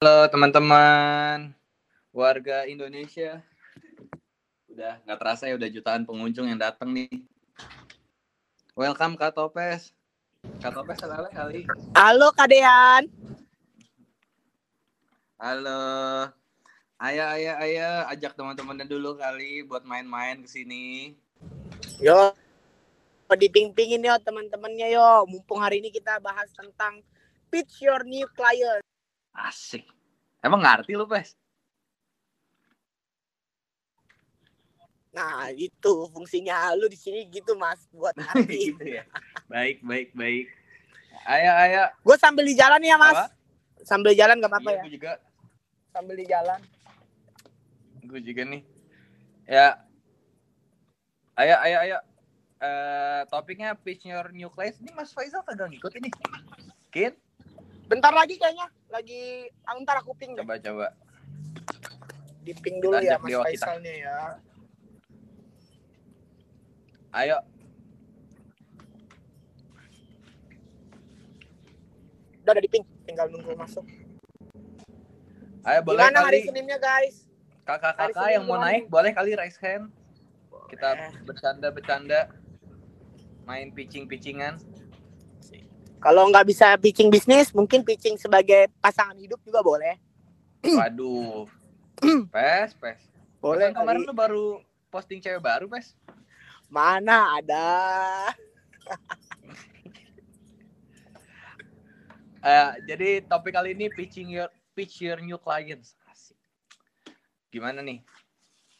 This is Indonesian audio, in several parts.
Halo teman-teman warga Indonesia. Udah nggak terasa ya udah jutaan pengunjung yang datang nih. Welcome Kak Topes. Kak Topes salah kali. Halo Kak Dean. Halo. Ayo ayo ayo ajak teman-temannya dulu kali buat main-main ke sini. Yo. Diping-pingin yo teman-temannya yo. Mumpung hari ini kita bahas tentang pitch your new client. Asik. Emang ngerti lu, Pes? Nah, itu fungsinya lu di sini gitu, Mas, buat ngerti. gitu ya. Baik, baik, baik. Ayo, ayo. Gue sambil di jalan ya, Mas. Apa? Sambil jalan gak apa-apa Iya, ya. gue juga. Sambil di jalan. Gue juga nih. Ya. Ayo, ayo, ayo. Eh, topiknya pitch your new class. Ini Mas Faisal kagak ngikut ini. Kin? Bentar lagi kayaknya. Lagi ah, ntar aku ping deh. Coba, coba. Di ping dulu Kita ya, Mas dewa kita. Faisalnya ya. Ayo. Udah ada di ping. Tinggal nunggu masuk. Ayo, boleh Gimana hari kali. Seninnya, guys? hari Kakak-kakak yang mau naik, boleh kali raise hand. Kita Boleh. bercanda-bercanda. Main pitching-pitchingan. Kalau nggak bisa pitching bisnis, mungkin pitching sebagai pasangan hidup juga boleh. Waduh. Pes, pes. Boleh. Kan kemarin lu baru posting cewek baru, Pes. Mana ada? Eh, jadi topik kali ini pitching your pitch your new clients. Asik. Gimana nih?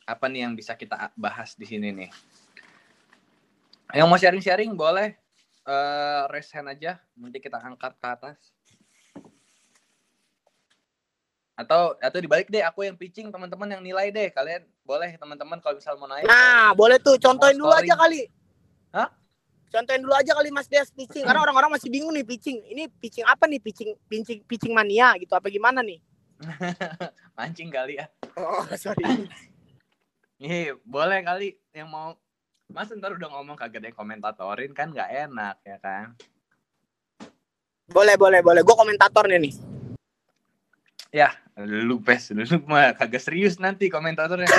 Apa nih yang bisa kita bahas di sini nih? Yang mau sharing-sharing boleh eh raise hand aja, nanti kita angkat ke atas. Atau atau dibalik deh, aku yang pitching, teman-teman yang nilai deh. Kalian boleh teman-teman kalau misal mau naik. Nah, boleh tuh contohin dulu aja kali. Hah? Contohin dulu aja kali Mas Des pitching karena orang-orang masih bingung nih pitching. Ini pitching apa nih pitching pitching pitching mania gitu apa gimana nih? mancing kali ya. Oh, sorry. Iya, boleh kali yang mau Mas ntar udah ngomong kagak yang komentatorin kan nggak enak ya kan. boleh, boleh, boleh. Gue komentatornya nih. Ya, lu pes, lu mah kagak serius nanti komentatornya.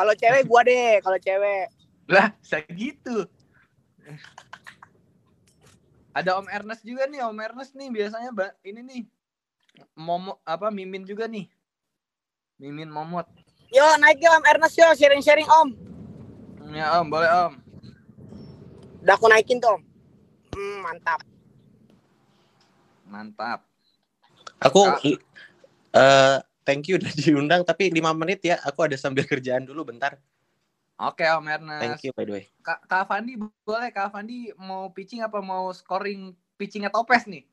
Kalau cewek gua deh, kalau cewek. lah, segitu. Ada Om Ernest juga nih, Om Ernest nih biasanya ini nih. Momo apa Mimin juga nih. Mimin Momot. Yo, naik yo Om Ernest yo, sharing-sharing Om. Ya Om, boleh Om. Udah aku naikin tuh Om. Hmm, mantap. Mantap. Aku eh thank you udah diundang tapi lima menit ya. Aku ada sambil kerjaan dulu bentar. Oke Om Ernest. Thank you by the way. Kak, Kak Fandi boleh Kak Fandi mau pitching apa mau scoring pitchingnya Topes nih?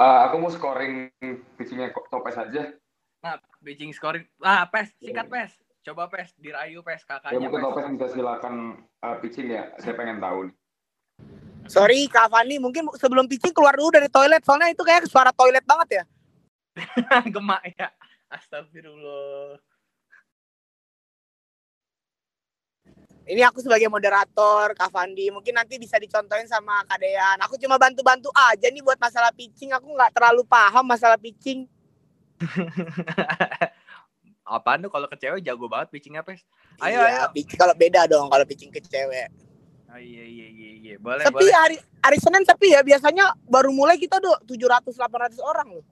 Ah, aku mau scoring pitchingnya kok topes aja. Nah, pitching scoring. Ah, Pes, singkat Pes. Coba Pes, dirayu Pes Ya kakaknya mungkin Pes. bisa silakan ah, pitching ya. Saya pengen tahu. nih. Sorry Kak Fani, mungkin sebelum pitching keluar dulu dari toilet soalnya itu kayak suara toilet banget ya. Gemak ya. Astagfirullah. Ini aku sebagai moderator, Kak Fandi. Mungkin nanti bisa dicontohin sama Kak Dean. Aku cuma bantu-bantu aja nih buat masalah pitching. Aku nggak terlalu paham masalah pitching. Apaan tuh kalau ke cewek jago banget pitchingnya Pes. Ayo, Iya, pitching- Kalau beda dong kalau pitching ke cewek. Oh, iya iya iya iya. Boleh Sepi boleh. hari hari Senin sepi ya. Biasanya baru mulai kita tuh 700 800 orang loh.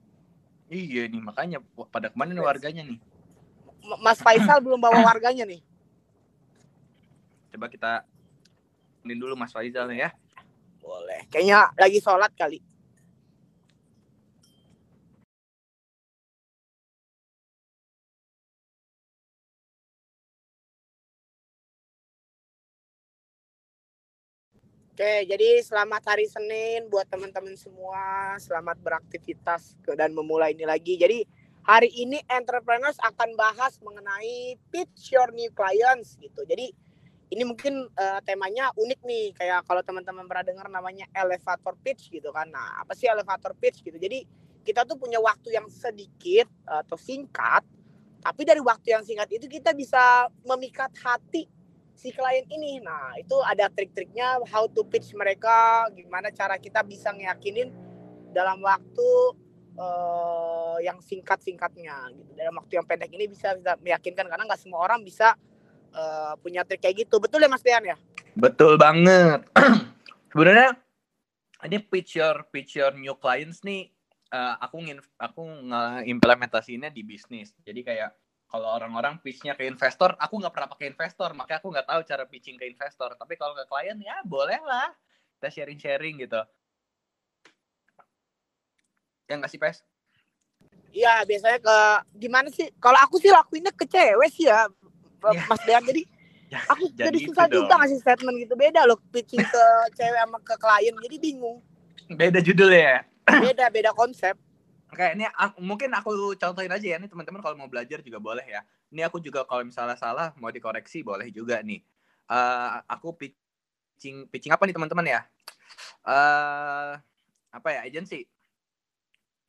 Iya nih makanya pada ke mana nih warganya nih? Mas Faisal belum bawa warganya nih. Coba kita ini dulu Mas Faizal nih ya. Boleh. Kayaknya lagi sholat kali. Oke, jadi selamat hari Senin buat teman-teman semua. Selamat beraktivitas dan memulai ini lagi. Jadi hari ini entrepreneurs akan bahas mengenai pitch your new clients gitu. Jadi ini mungkin eh, temanya unik nih kayak kalau teman-teman pernah dengar namanya elevator pitch gitu kan. Nah, apa sih elevator pitch gitu. Jadi kita tuh punya waktu yang sedikit atau singkat, tapi dari waktu yang singkat itu kita bisa memikat hati si klien ini. Nah, itu ada trik-triknya how to pitch mereka, gimana cara kita bisa ngeyakinin dalam waktu uh, yang singkat-singkatnya gitu. Dalam waktu yang pendek ini bisa bisa meyakinkan karena nggak semua orang bisa uh, punya trik kayak gitu. Betul ya Mas Dean ya? Betul banget. Sebenarnya ini pitch your pitch your new clients nih uh, aku ngin aku ngeimplementasinya di bisnis. Jadi kayak kalau orang-orang pitchnya ke investor, aku nggak pernah pakai investor, makanya aku nggak tahu cara pitching ke investor. Tapi kalau ke klien ya boleh lah, kita sharing-sharing gitu. Yang nggak sih pes? Iya biasanya ke gimana sih? Kalau aku sih lakuinnya ke cewek sih ya, ya. Mas Dean. Jadi ya, aku jadi, jadi susah juga ngasih statement gitu. Beda loh pitching ke cewek sama ke klien. Jadi bingung. Beda judul ya? Beda beda konsep. Oke, ini aku, mungkin aku contohin aja ya. Ini teman-teman kalau mau belajar juga boleh ya. Ini aku juga kalau misalnya salah mau dikoreksi boleh juga nih. Uh, aku pitching pitching apa nih teman-teman ya? Uh, apa ya agensi?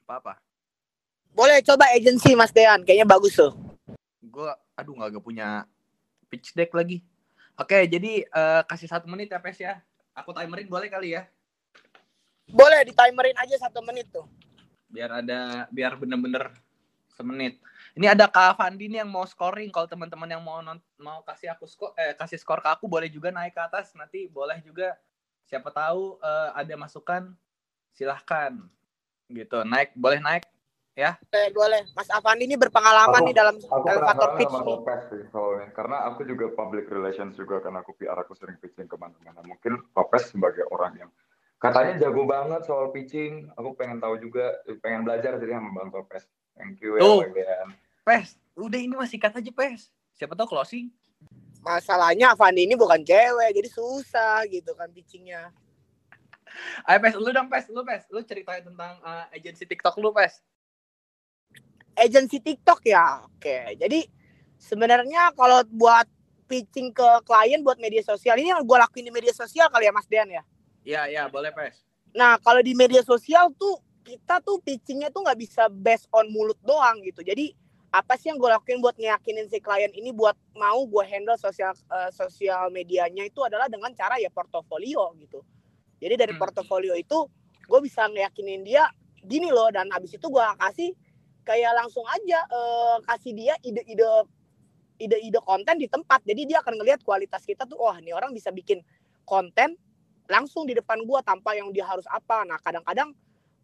Apa apa? Boleh coba agensi Mas Dean, kayaknya bagus tuh. Gue, aduh nggak punya pitch deck lagi. Oke, jadi uh, kasih satu menit ya Pes ya. Aku timerin boleh kali ya? Boleh di timerin aja satu menit tuh biar ada biar bener-bener semenit. Ini ada Kak Fandi nih yang mau scoring. Kalau teman-teman yang mau mau kasih aku skor eh kasih skor ke aku boleh juga naik ke atas. Nanti boleh juga siapa tahu uh, ada masukan silahkan gitu naik boleh naik ya boleh boleh Mas Avandi ini berpengalaman aku, nih dalam elevator pitch nih. Sih, soalnya. karena aku juga public relations juga karena aku PR aku sering pitching ke mana-mana mungkin Popes sebagai orang yang Katanya jago banget soal pitching. Aku pengen tahu juga, pengen belajar jadi sama Bang Topes. Thank you ya, Bang Pes, udah ini masih kata aja Pes. Siapa tahu closing. Masalahnya Fandi ini bukan cewek, jadi susah gitu kan pitchingnya. Ayo Pes, lu dong Pes, lu Pes, lu ceritain tentang uh, agensi TikTok lu Pes. Agensi TikTok ya, oke. Jadi sebenarnya kalau buat pitching ke klien buat media sosial ini yang gue lakuin di media sosial kali ya Mas Dean ya. Iya, iya, boleh, Pes. Nah, kalau di media sosial tuh kita tuh pitchingnya tuh nggak bisa based on mulut doang gitu. Jadi apa sih yang gue lakuin buat ngeyakinin si klien ini buat mau gue handle sosial uh, sosial medianya itu adalah dengan cara ya portofolio gitu. Jadi dari hmm. portofolio itu gue bisa ngeyakinin dia gini loh dan habis itu gue kasih kayak langsung aja uh, kasih dia ide-ide ide-ide konten di tempat. Jadi dia akan ngelihat kualitas kita tuh, wah oh, ini orang bisa bikin konten langsung di depan gua tanpa yang dia harus apa nah kadang-kadang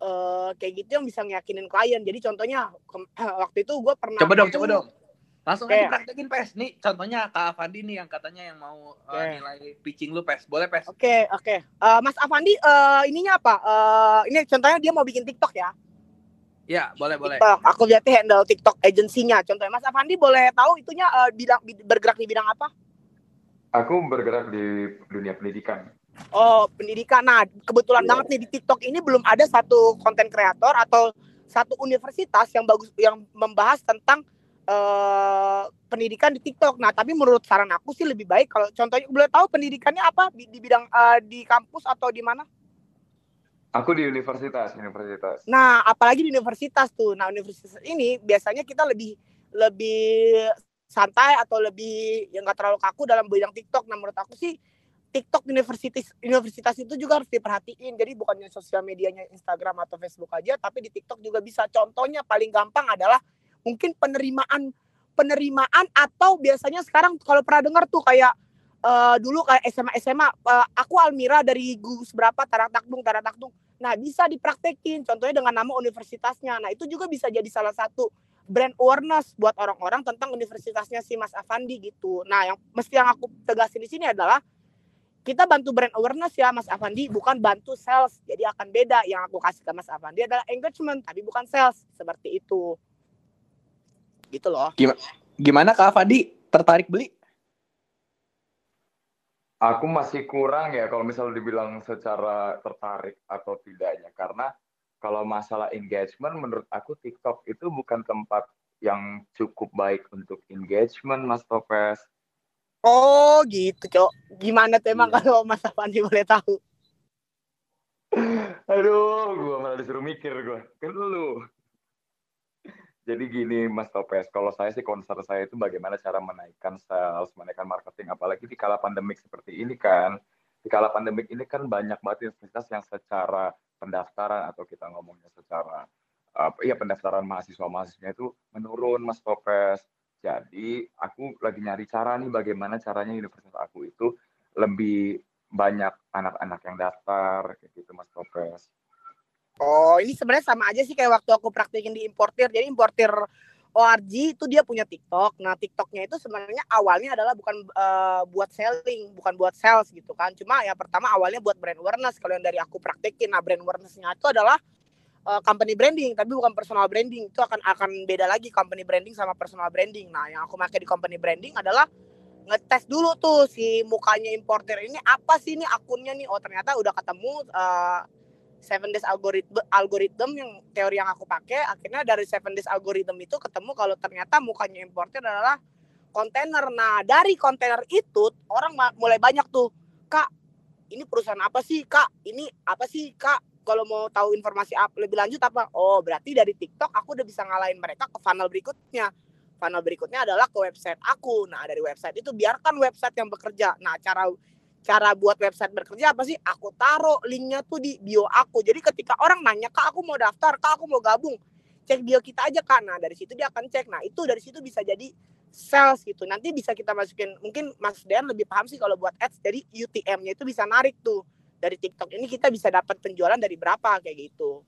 uh, kayak gitu yang bisa ngeyakinin klien jadi contohnya waktu itu gua pernah coba dong coba dong langsung aja praktekin pes nih contohnya kak Avandi nih yang katanya yang mau uh, nilai pitching lu pes boleh pes oke okay, oke okay. uh, Mas Avandi uh, ininya apa uh, ini contohnya dia mau bikin TikTok ya Ya, boleh, boleh. TikTok. Aku berarti handle TikTok agensinya. Contohnya Mas Avandi boleh tahu itunya uh, bidang bergerak di bidang apa? Aku bergerak di dunia pendidikan. Oh, pendidikan. Nah, kebetulan yeah. banget nih di TikTok ini belum ada satu konten kreator atau satu universitas yang bagus yang membahas tentang uh, pendidikan di TikTok. Nah, tapi menurut saran aku sih lebih baik kalau contohnya boleh tahu pendidikannya apa di, di bidang uh, di kampus atau di mana? Aku di universitas, universitas. Nah, apalagi di universitas tuh. Nah, universitas ini biasanya kita lebih lebih santai atau lebih yang nggak terlalu kaku dalam bidang TikTok. Nah, menurut aku sih TikTok universitas universitas itu juga harus diperhatiin. Jadi bukannya sosial medianya Instagram atau Facebook aja, tapi di TikTok juga bisa. Contohnya paling gampang adalah mungkin penerimaan penerimaan atau biasanya sekarang kalau pernah dengar tuh kayak uh, dulu kayak SMA SMA uh, aku Almira dari Gus berapa Taratakdung Taratakdung. Nah, bisa dipraktekin contohnya dengan nama universitasnya. Nah, itu juga bisa jadi salah satu brand awareness buat orang-orang tentang universitasnya si Mas Avandi gitu. Nah, yang mesti yang aku tegasin di sini adalah kita bantu brand awareness ya Mas Avandi bukan bantu sales. Jadi akan beda. Yang aku kasih ke Mas Avandi adalah engagement tapi bukan sales. Seperti itu. Gitu loh. Gimana gimana Kak Avandi? Tertarik beli? Aku masih kurang ya kalau misalnya dibilang secara tertarik atau tidaknya. Karena kalau masalah engagement menurut aku TikTok itu bukan tempat yang cukup baik untuk engagement Mas Topes Oh gitu, Cok. Gimana tuh emang iya. kalau Mas Avandi boleh tahu? Aduh, gua malah disuruh mikir gua. Kan lu. Jadi gini Mas Topes, kalau saya sih concern saya itu bagaimana cara menaikkan sales, menaikkan marketing, apalagi di kala pandemik seperti ini kan. Di kala pandemik ini kan banyak banget universitas yang secara pendaftaran atau kita ngomongnya secara apa ya pendaftaran mahasiswa-mahasiswa itu menurun Mas Topes. Jadi aku lagi nyari cara nih bagaimana caranya universitas aku itu lebih banyak anak-anak yang daftar kayak gitu Mas Topes. Oh, ini sebenarnya sama aja sih kayak waktu aku praktekin di importir. Jadi importir ORG itu dia punya TikTok. Nah, TikToknya itu sebenarnya awalnya adalah bukan uh, buat selling, bukan buat sales gitu kan. Cuma ya pertama awalnya buat brand awareness. Kalau yang dari aku praktekin, nah brand awarenessnya itu adalah uh, company branding, tapi bukan personal branding. Itu akan akan beda lagi company branding sama personal branding. Nah, yang aku pakai di company branding adalah ngetes dulu tuh si mukanya importer ini apa sih ini akunnya nih. Oh, ternyata udah ketemu uh, seven days algorithm algorithm yang teori yang aku pakai akhirnya dari seven days algorithm itu ketemu kalau ternyata mukanya importer adalah kontainer. Nah, dari kontainer itu orang mulai banyak tuh, "Kak, ini perusahaan apa sih, Kak? Ini apa sih, Kak? Kalau mau tahu informasi apa lebih lanjut apa? Oh berarti dari TikTok aku udah bisa ngalahin mereka ke funnel berikutnya. Funnel berikutnya adalah ke website aku. Nah dari website itu biarkan website yang bekerja. Nah cara cara buat website bekerja apa sih? Aku taruh linknya tuh di bio aku. Jadi ketika orang nanya kak aku mau daftar? Kak aku mau gabung? Cek bio kita aja kak. Nah dari situ dia akan cek. Nah itu dari situ bisa jadi sales gitu. Nanti bisa kita masukin mungkin Mas Dean lebih paham sih kalau buat ads. Jadi UTM-nya itu bisa narik tuh dari TikTok ini kita bisa dapat penjualan dari berapa kayak gitu.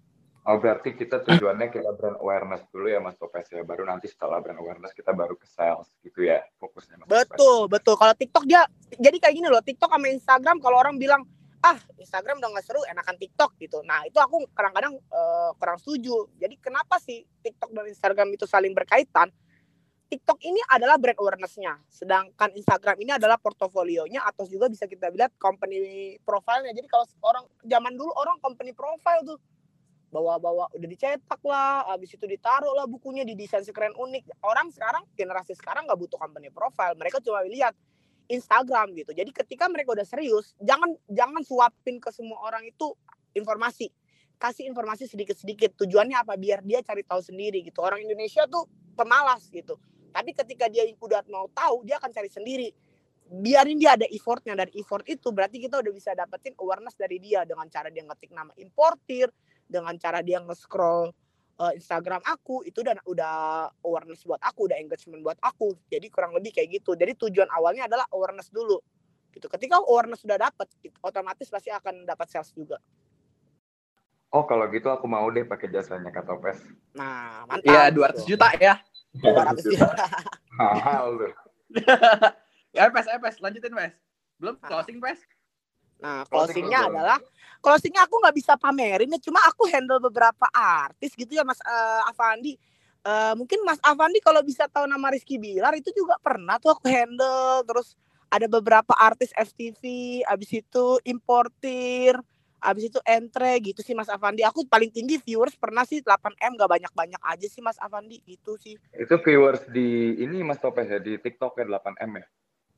Oh berarti kita tujuannya kita brand awareness dulu ya Mas Topes ya, baru nanti setelah brand awareness kita baru ke sales gitu ya fokusnya Mas Betul Topes. betul. Kalau TikTok dia jadi kayak gini loh, TikTok sama Instagram kalau orang bilang ah Instagram udah gak seru, enakan TikTok gitu. Nah itu aku kadang-kadang uh, kurang setuju. Jadi kenapa sih TikTok dan Instagram itu saling berkaitan? TikTok ini adalah brand awareness-nya, sedangkan Instagram ini adalah portofolionya atau juga bisa kita lihat company profile-nya. Jadi kalau orang zaman dulu orang company profile tuh bawa-bawa udah dicetak lah, habis itu ditaruh lah bukunya di desain sekeren unik. Orang sekarang generasi sekarang nggak butuh company profile, mereka cuma lihat Instagram gitu. Jadi ketika mereka udah serius, jangan jangan suapin ke semua orang itu informasi. Kasih informasi sedikit-sedikit. Tujuannya apa? Biar dia cari tahu sendiri gitu. Orang Indonesia tuh pemalas gitu tapi ketika dia udah mau tahu, dia akan cari sendiri. Biarin dia ada effortnya dari effort itu berarti kita udah bisa dapetin awareness dari dia dengan cara dia ngetik nama importir, dengan cara dia nge-scroll uh, Instagram aku itu udah udah awareness buat aku, udah engagement buat aku. Jadi kurang lebih kayak gitu. Jadi tujuan awalnya adalah awareness dulu. Gitu. Ketika awareness sudah dapat, otomatis pasti akan dapat sales juga. Oh kalau gitu aku mau deh pakai jasanya Kak Topes. Nah mantap. Iya 200 juta ya. 200 juta. Mahal tuh. ya Pes, eh, Pes, lanjutin Pes. Belum closing Pes? Nah, closingnya closing adalah closingnya aku nggak bisa pamerin ya, cuma aku handle beberapa artis gitu ya Mas uh, Avandi. Uh, mungkin Mas Avandi kalau bisa tahu nama Rizky Bilar itu juga pernah tuh aku handle. Terus ada beberapa artis FTV, abis itu importir, Abis itu entre gitu sih Mas Avandi. Aku paling tinggi viewers pernah sih 8M gak banyak-banyak aja sih Mas Avandi gitu sih. Itu viewers di ini Mas Topes ya di TikTok ya 8M ya?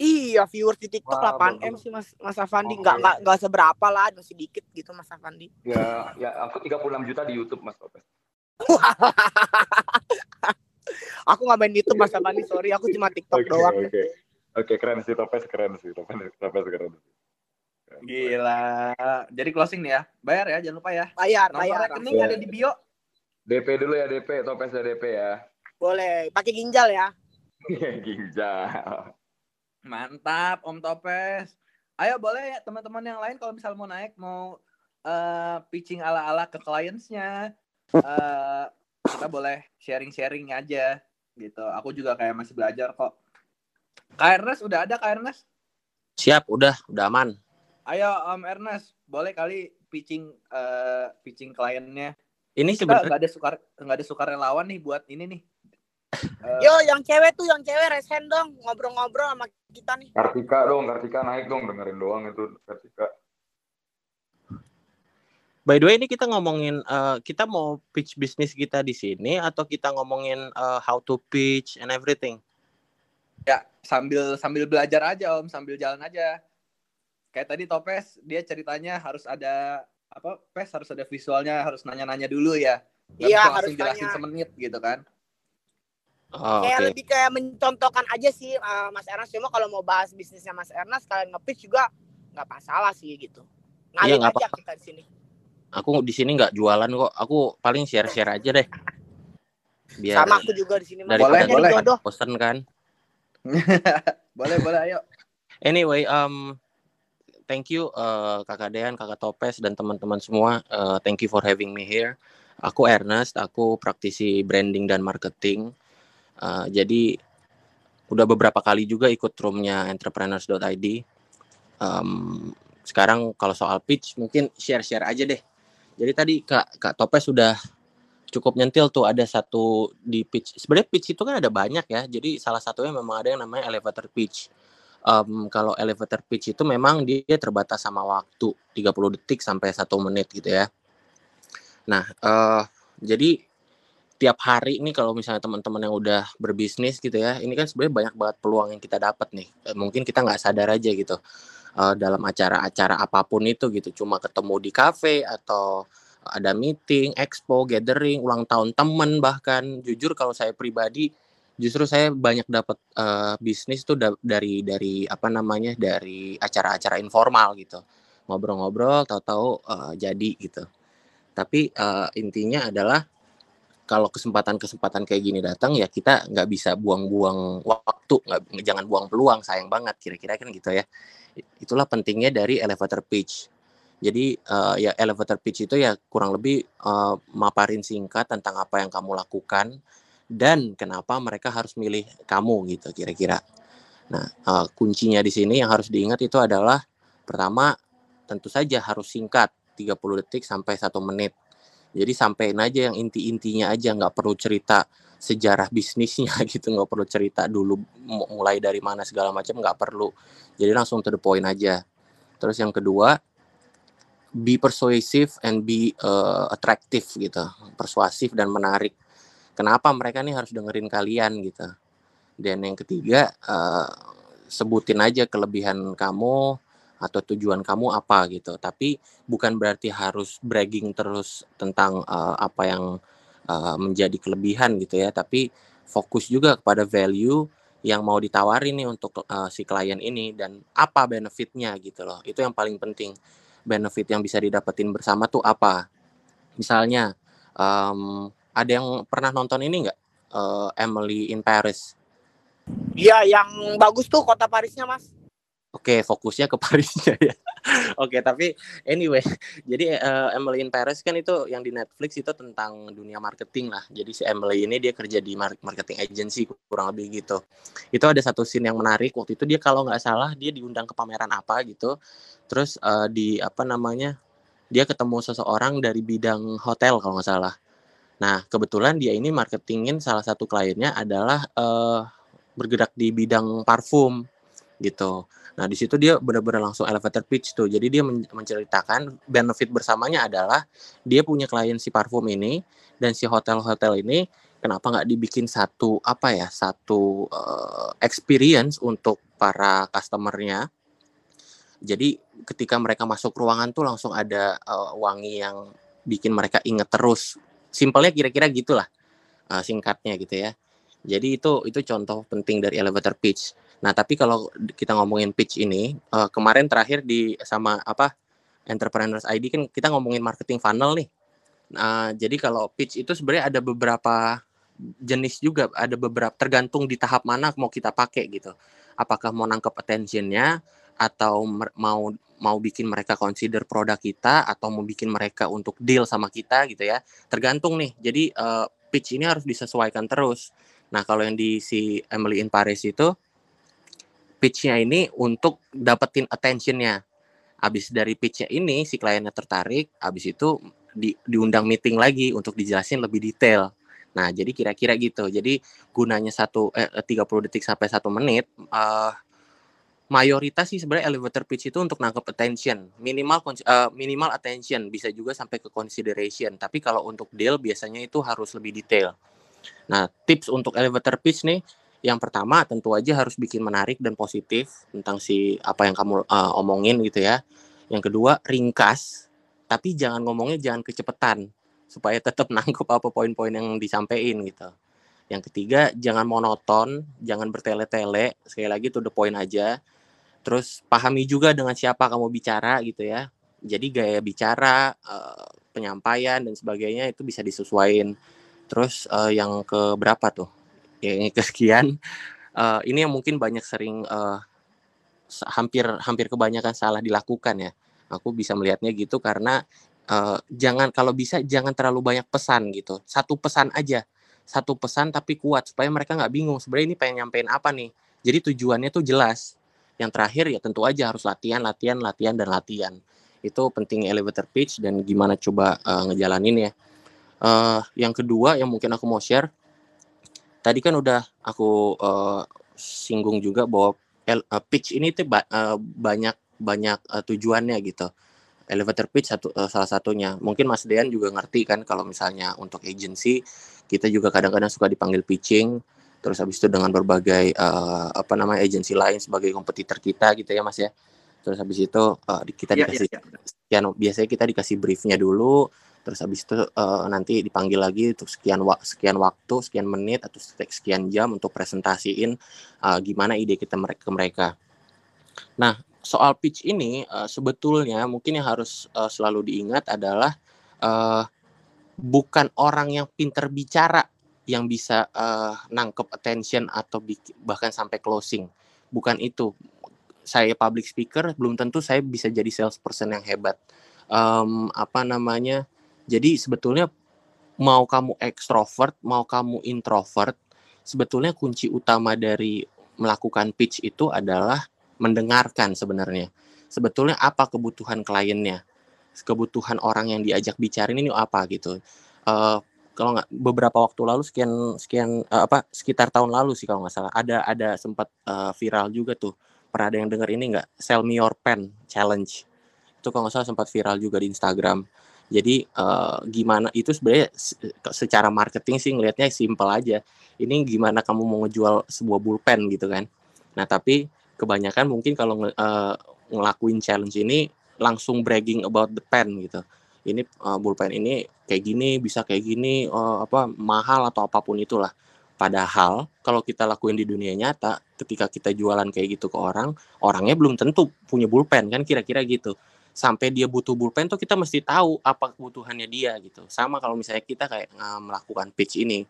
Iya viewers di TikTok Wah, 8M sih Mas Mas Avandi. Nggak nggak nggak seberapa lah, masih dikit gitu Mas Avandi. Ya ya aku 36 juta di YouTube Mas Topes. aku nggak main YouTube Mas Avandi, sorry. Aku cuma TikTok okay, doang. Oke. Okay. Oke, okay, keren sih Topes, keren sih Topes, Topes keren. Gila. Jadi closing nih ya. Bayar ya, jangan lupa ya. Bayar, Nomor bayar. rekening ya. ada di bio. DP dulu ya DP, topes ya DP ya. Boleh, pakai ginjal ya. ginjal. Mantap, Om Topes. Ayo boleh ya teman-teman yang lain kalau misal mau naik mau uh, pitching ala-ala ke clientsnya, uh, kita boleh sharing-sharing aja gitu. Aku juga kayak masih belajar kok. KRNS udah ada KRNS? Siap, udah, udah aman. Ayo Om Ernest, boleh kali pitching uh, pitching kliennya. Ini sebenarnya nggak ada sukar nggak ada sukarelawan nih buat ini nih. Uh, Yo, yang cewek tuh, yang cewek resen dong, ngobrol-ngobrol sama kita nih. Kartika dong, Kartika naik dong, dengerin doang itu Kartika. By the way, ini kita ngomongin uh, kita mau pitch bisnis kita di sini atau kita ngomongin uh, how to pitch and everything? Ya, sambil sambil belajar aja Om, sambil jalan aja kayak tadi Topes dia ceritanya harus ada apa pes harus ada visualnya harus nanya-nanya dulu ya iya harus jelasin tanya. semenit gitu kan oh, kayak okay. lebih kayak mencontohkan aja sih uh, Mas Ernest cuma kalau mau bahas bisnisnya Mas Ernest kalian nge juga nggak masalah sih gitu ngalir iya, aja apa. kita di sini Aku di sini nggak jualan kok. Aku paling share-share aja deh. Biar Sama aku juga di sini Boleh, boleh. jodoh. bosen kan. boleh boleh ayo. Anyway, um, thank you uh, Kakak Dean, Kakak Topes dan teman-teman semua. Uh, thank you for having me here. Aku Ernest, aku praktisi branding dan marketing. Uh, jadi udah beberapa kali juga ikut roomnya entrepreneurs.id. Um, sekarang kalau soal pitch mungkin share-share aja deh. Jadi tadi Kak Kak Topes sudah cukup nyentil tuh ada satu di pitch. Sebenarnya pitch itu kan ada banyak ya. Jadi salah satunya memang ada yang namanya elevator pitch um, kalau elevator pitch itu memang dia terbatas sama waktu 30 detik sampai satu menit gitu ya. Nah, uh, jadi tiap hari ini kalau misalnya teman-teman yang udah berbisnis gitu ya, ini kan sebenarnya banyak banget peluang yang kita dapat nih. Eh, Mungkin kita nggak sadar aja gitu uh, dalam acara-acara apa pun itu gitu, cuma ketemu di kafe atau ada meeting, expo, gathering, ulang tahun temen bahkan. Jujur kalau saya pribadi justru saya banyak dapat uh, bisnis tuh da- dari dari apa namanya dari acara-acara informal gitu. Ngobrol-ngobrol tahu-tahu uh, jadi gitu. Tapi uh, intinya adalah kalau kesempatan-kesempatan kayak gini datang ya kita nggak bisa buang-buang waktu nggak jangan buang peluang sayang banget kira-kira kan gitu ya. Itulah pentingnya dari elevator pitch. Jadi uh, ya elevator pitch itu ya kurang lebih uh, maparin singkat tentang apa yang kamu lakukan dan kenapa mereka harus milih kamu gitu kira-kira. Nah, uh, kuncinya di sini yang harus diingat itu adalah pertama tentu saja harus singkat 30 detik sampai satu menit. Jadi sampein aja yang inti-intinya aja nggak perlu cerita sejarah bisnisnya gitu nggak perlu cerita dulu mu- mulai dari mana segala macam nggak perlu jadi langsung to the point aja terus yang kedua be persuasive and be uh, attractive gitu persuasif dan menarik kenapa mereka nih harus dengerin kalian gitu. Dan yang ketiga eh, sebutin aja kelebihan kamu atau tujuan kamu apa gitu. Tapi bukan berarti harus bragging terus tentang eh, apa yang eh, menjadi kelebihan gitu ya. Tapi fokus juga kepada value yang mau ditawarin nih untuk eh, si klien ini dan apa benefitnya gitu loh. Itu yang paling penting. Benefit yang bisa didapetin bersama tuh apa? Misalnya em, ada yang pernah nonton ini nggak Eh, Emily in Paris Iya, yang bagus tuh kota Parisnya, Mas. Oke, fokusnya ke Parisnya ya. Oke, tapi anyway, jadi eh, Emily in Paris kan itu yang di Netflix itu tentang dunia marketing lah. Jadi si Emily ini dia kerja di mar- marketing agency kurang lebih gitu. Itu ada satu scene yang menarik waktu itu dia kalau nggak salah dia diundang ke pameran apa gitu. Terus eh, di apa namanya dia ketemu seseorang dari bidang hotel kalau nggak salah. Nah kebetulan dia ini marketingin salah satu kliennya adalah eh, bergerak di bidang parfum gitu. Nah, di situ dia benar-benar langsung elevator pitch tuh. Jadi dia men- menceritakan benefit bersamanya adalah dia punya klien si parfum ini dan si hotel-hotel ini kenapa nggak dibikin satu apa ya satu eh, experience untuk para customernya. Jadi ketika mereka masuk ruangan tuh langsung ada eh, wangi yang bikin mereka inget terus. Simpelnya kira-kira gitulah eh, singkatnya gitu ya. Jadi itu itu contoh penting dari elevator pitch. Nah, tapi kalau kita ngomongin pitch ini, eh, kemarin terakhir di sama apa Entrepreneurs ID kan kita ngomongin marketing funnel nih. Nah, jadi kalau pitch itu sebenarnya ada beberapa jenis juga, ada beberapa tergantung di tahap mana mau kita pakai gitu. Apakah mau nangkep attentionnya atau mau mau bikin mereka consider produk kita atau mau bikin mereka untuk deal sama kita gitu ya. Tergantung nih. Jadi eh, pitch ini harus disesuaikan terus. Nah, kalau yang di si Emily in Paris itu pitch-nya ini untuk dapetin attention-nya. Abis dari pitch-nya ini si kliennya tertarik, abis itu di, diundang meeting lagi untuk dijelasin lebih detail. Nah, jadi kira-kira gitu. Jadi gunanya satu eh, 30 detik sampai satu menit eh, mayoritas sih sebenarnya elevator pitch itu untuk nangkep attention, minimal eh, minimal attention, bisa juga sampai ke consideration. Tapi kalau untuk deal biasanya itu harus lebih detail. Nah, tips untuk elevator pitch nih, yang pertama tentu aja harus bikin menarik dan positif tentang si apa yang kamu uh, omongin gitu ya. Yang kedua, ringkas, tapi jangan ngomongnya jangan kecepetan supaya tetap nangkep apa poin-poin yang disampaikan gitu. Yang ketiga, jangan monoton, jangan bertele-tele, sekali lagi to the point aja. Terus pahami juga dengan siapa kamu bicara gitu ya. Jadi gaya bicara, uh, penyampaian dan sebagainya itu bisa disesuaikan. Terus uh, yang ke berapa tuh? Yang kesekian. Uh, ini yang mungkin banyak sering hampir hampir kebanyakan salah dilakukan ya. Aku bisa melihatnya gitu karena jangan kalau bisa jangan terlalu banyak pesan gitu. Satu pesan aja. Satu pesan tapi kuat supaya mereka nggak bingung sebenarnya ini pengen nyampein apa nih. Jadi tujuannya tuh jelas. Yang terakhir ya tentu aja harus latihan, latihan, latihan dan latihan. Itu penting elevator pitch dan gimana coba uh, ngejalanin ya. Uh, yang kedua yang mungkin aku mau share tadi kan udah aku uh, singgung juga bahwa uh, pitch ini tuh ba uh, banyak banyak uh, tujuannya gitu. Elevator pitch satu uh, salah satunya. Mungkin Mas Dean juga ngerti kan kalau misalnya untuk agency kita juga kadang-kadang suka dipanggil pitching terus habis itu dengan berbagai uh, apa namanya agensi lain sebagai kompetitor kita gitu ya Mas ya. Terus habis itu uh, kita ya, dikasih ya, ya. sekian biasanya kita dikasih briefnya dulu terus habis itu uh, nanti dipanggil lagi untuk sekian wa sekian waktu sekian menit atau sekian jam untuk presentasiin uh, gimana ide kita mereka ke mereka nah soal pitch ini uh, sebetulnya mungkin yang harus uh, selalu diingat adalah uh, bukan orang yang pinter bicara yang bisa uh, nangkep attention atau bahkan sampai closing. Bukan itu. Saya public speaker belum tentu saya bisa jadi salesperson yang hebat. Um, apa namanya? Jadi sebetulnya mau kamu ekstrovert, mau kamu introvert, sebetulnya kunci utama dari melakukan pitch itu adalah mendengarkan sebenarnya. Sebetulnya apa kebutuhan kliennya, kebutuhan orang yang diajak bicara ini apa gitu. Uh, kalau nggak beberapa waktu lalu sekian sekian uh, apa sekitar tahun lalu sih kalau nggak salah ada ada sempat uh, viral juga tuh pernah ada yang dengar ini nggak sell me your pen challenge itu kalau nggak salah sempat viral juga di Instagram jadi uh, gimana itu sebenarnya secara marketing sih ngelihatnya simple aja. Ini gimana kamu mau ngejual sebuah bullpen gitu kan. Nah, tapi kebanyakan mungkin kalau uh, ngelakuin challenge ini langsung bragging about the pen gitu. Ini uh, bullpen ini kayak gini, bisa kayak gini, uh, apa mahal atau apa pun itulah. Padahal kalau kita lakuin di dunia nyata, ketika kita jualan kayak gitu ke orang, orangnya belum tentu punya bullpen kan kira-kira gitu sampai dia butuh pulpen tuh kita mesti tahu apa kebutuhannya dia gitu. Sama kalau misalnya kita kayak uh, melakukan pitch ini.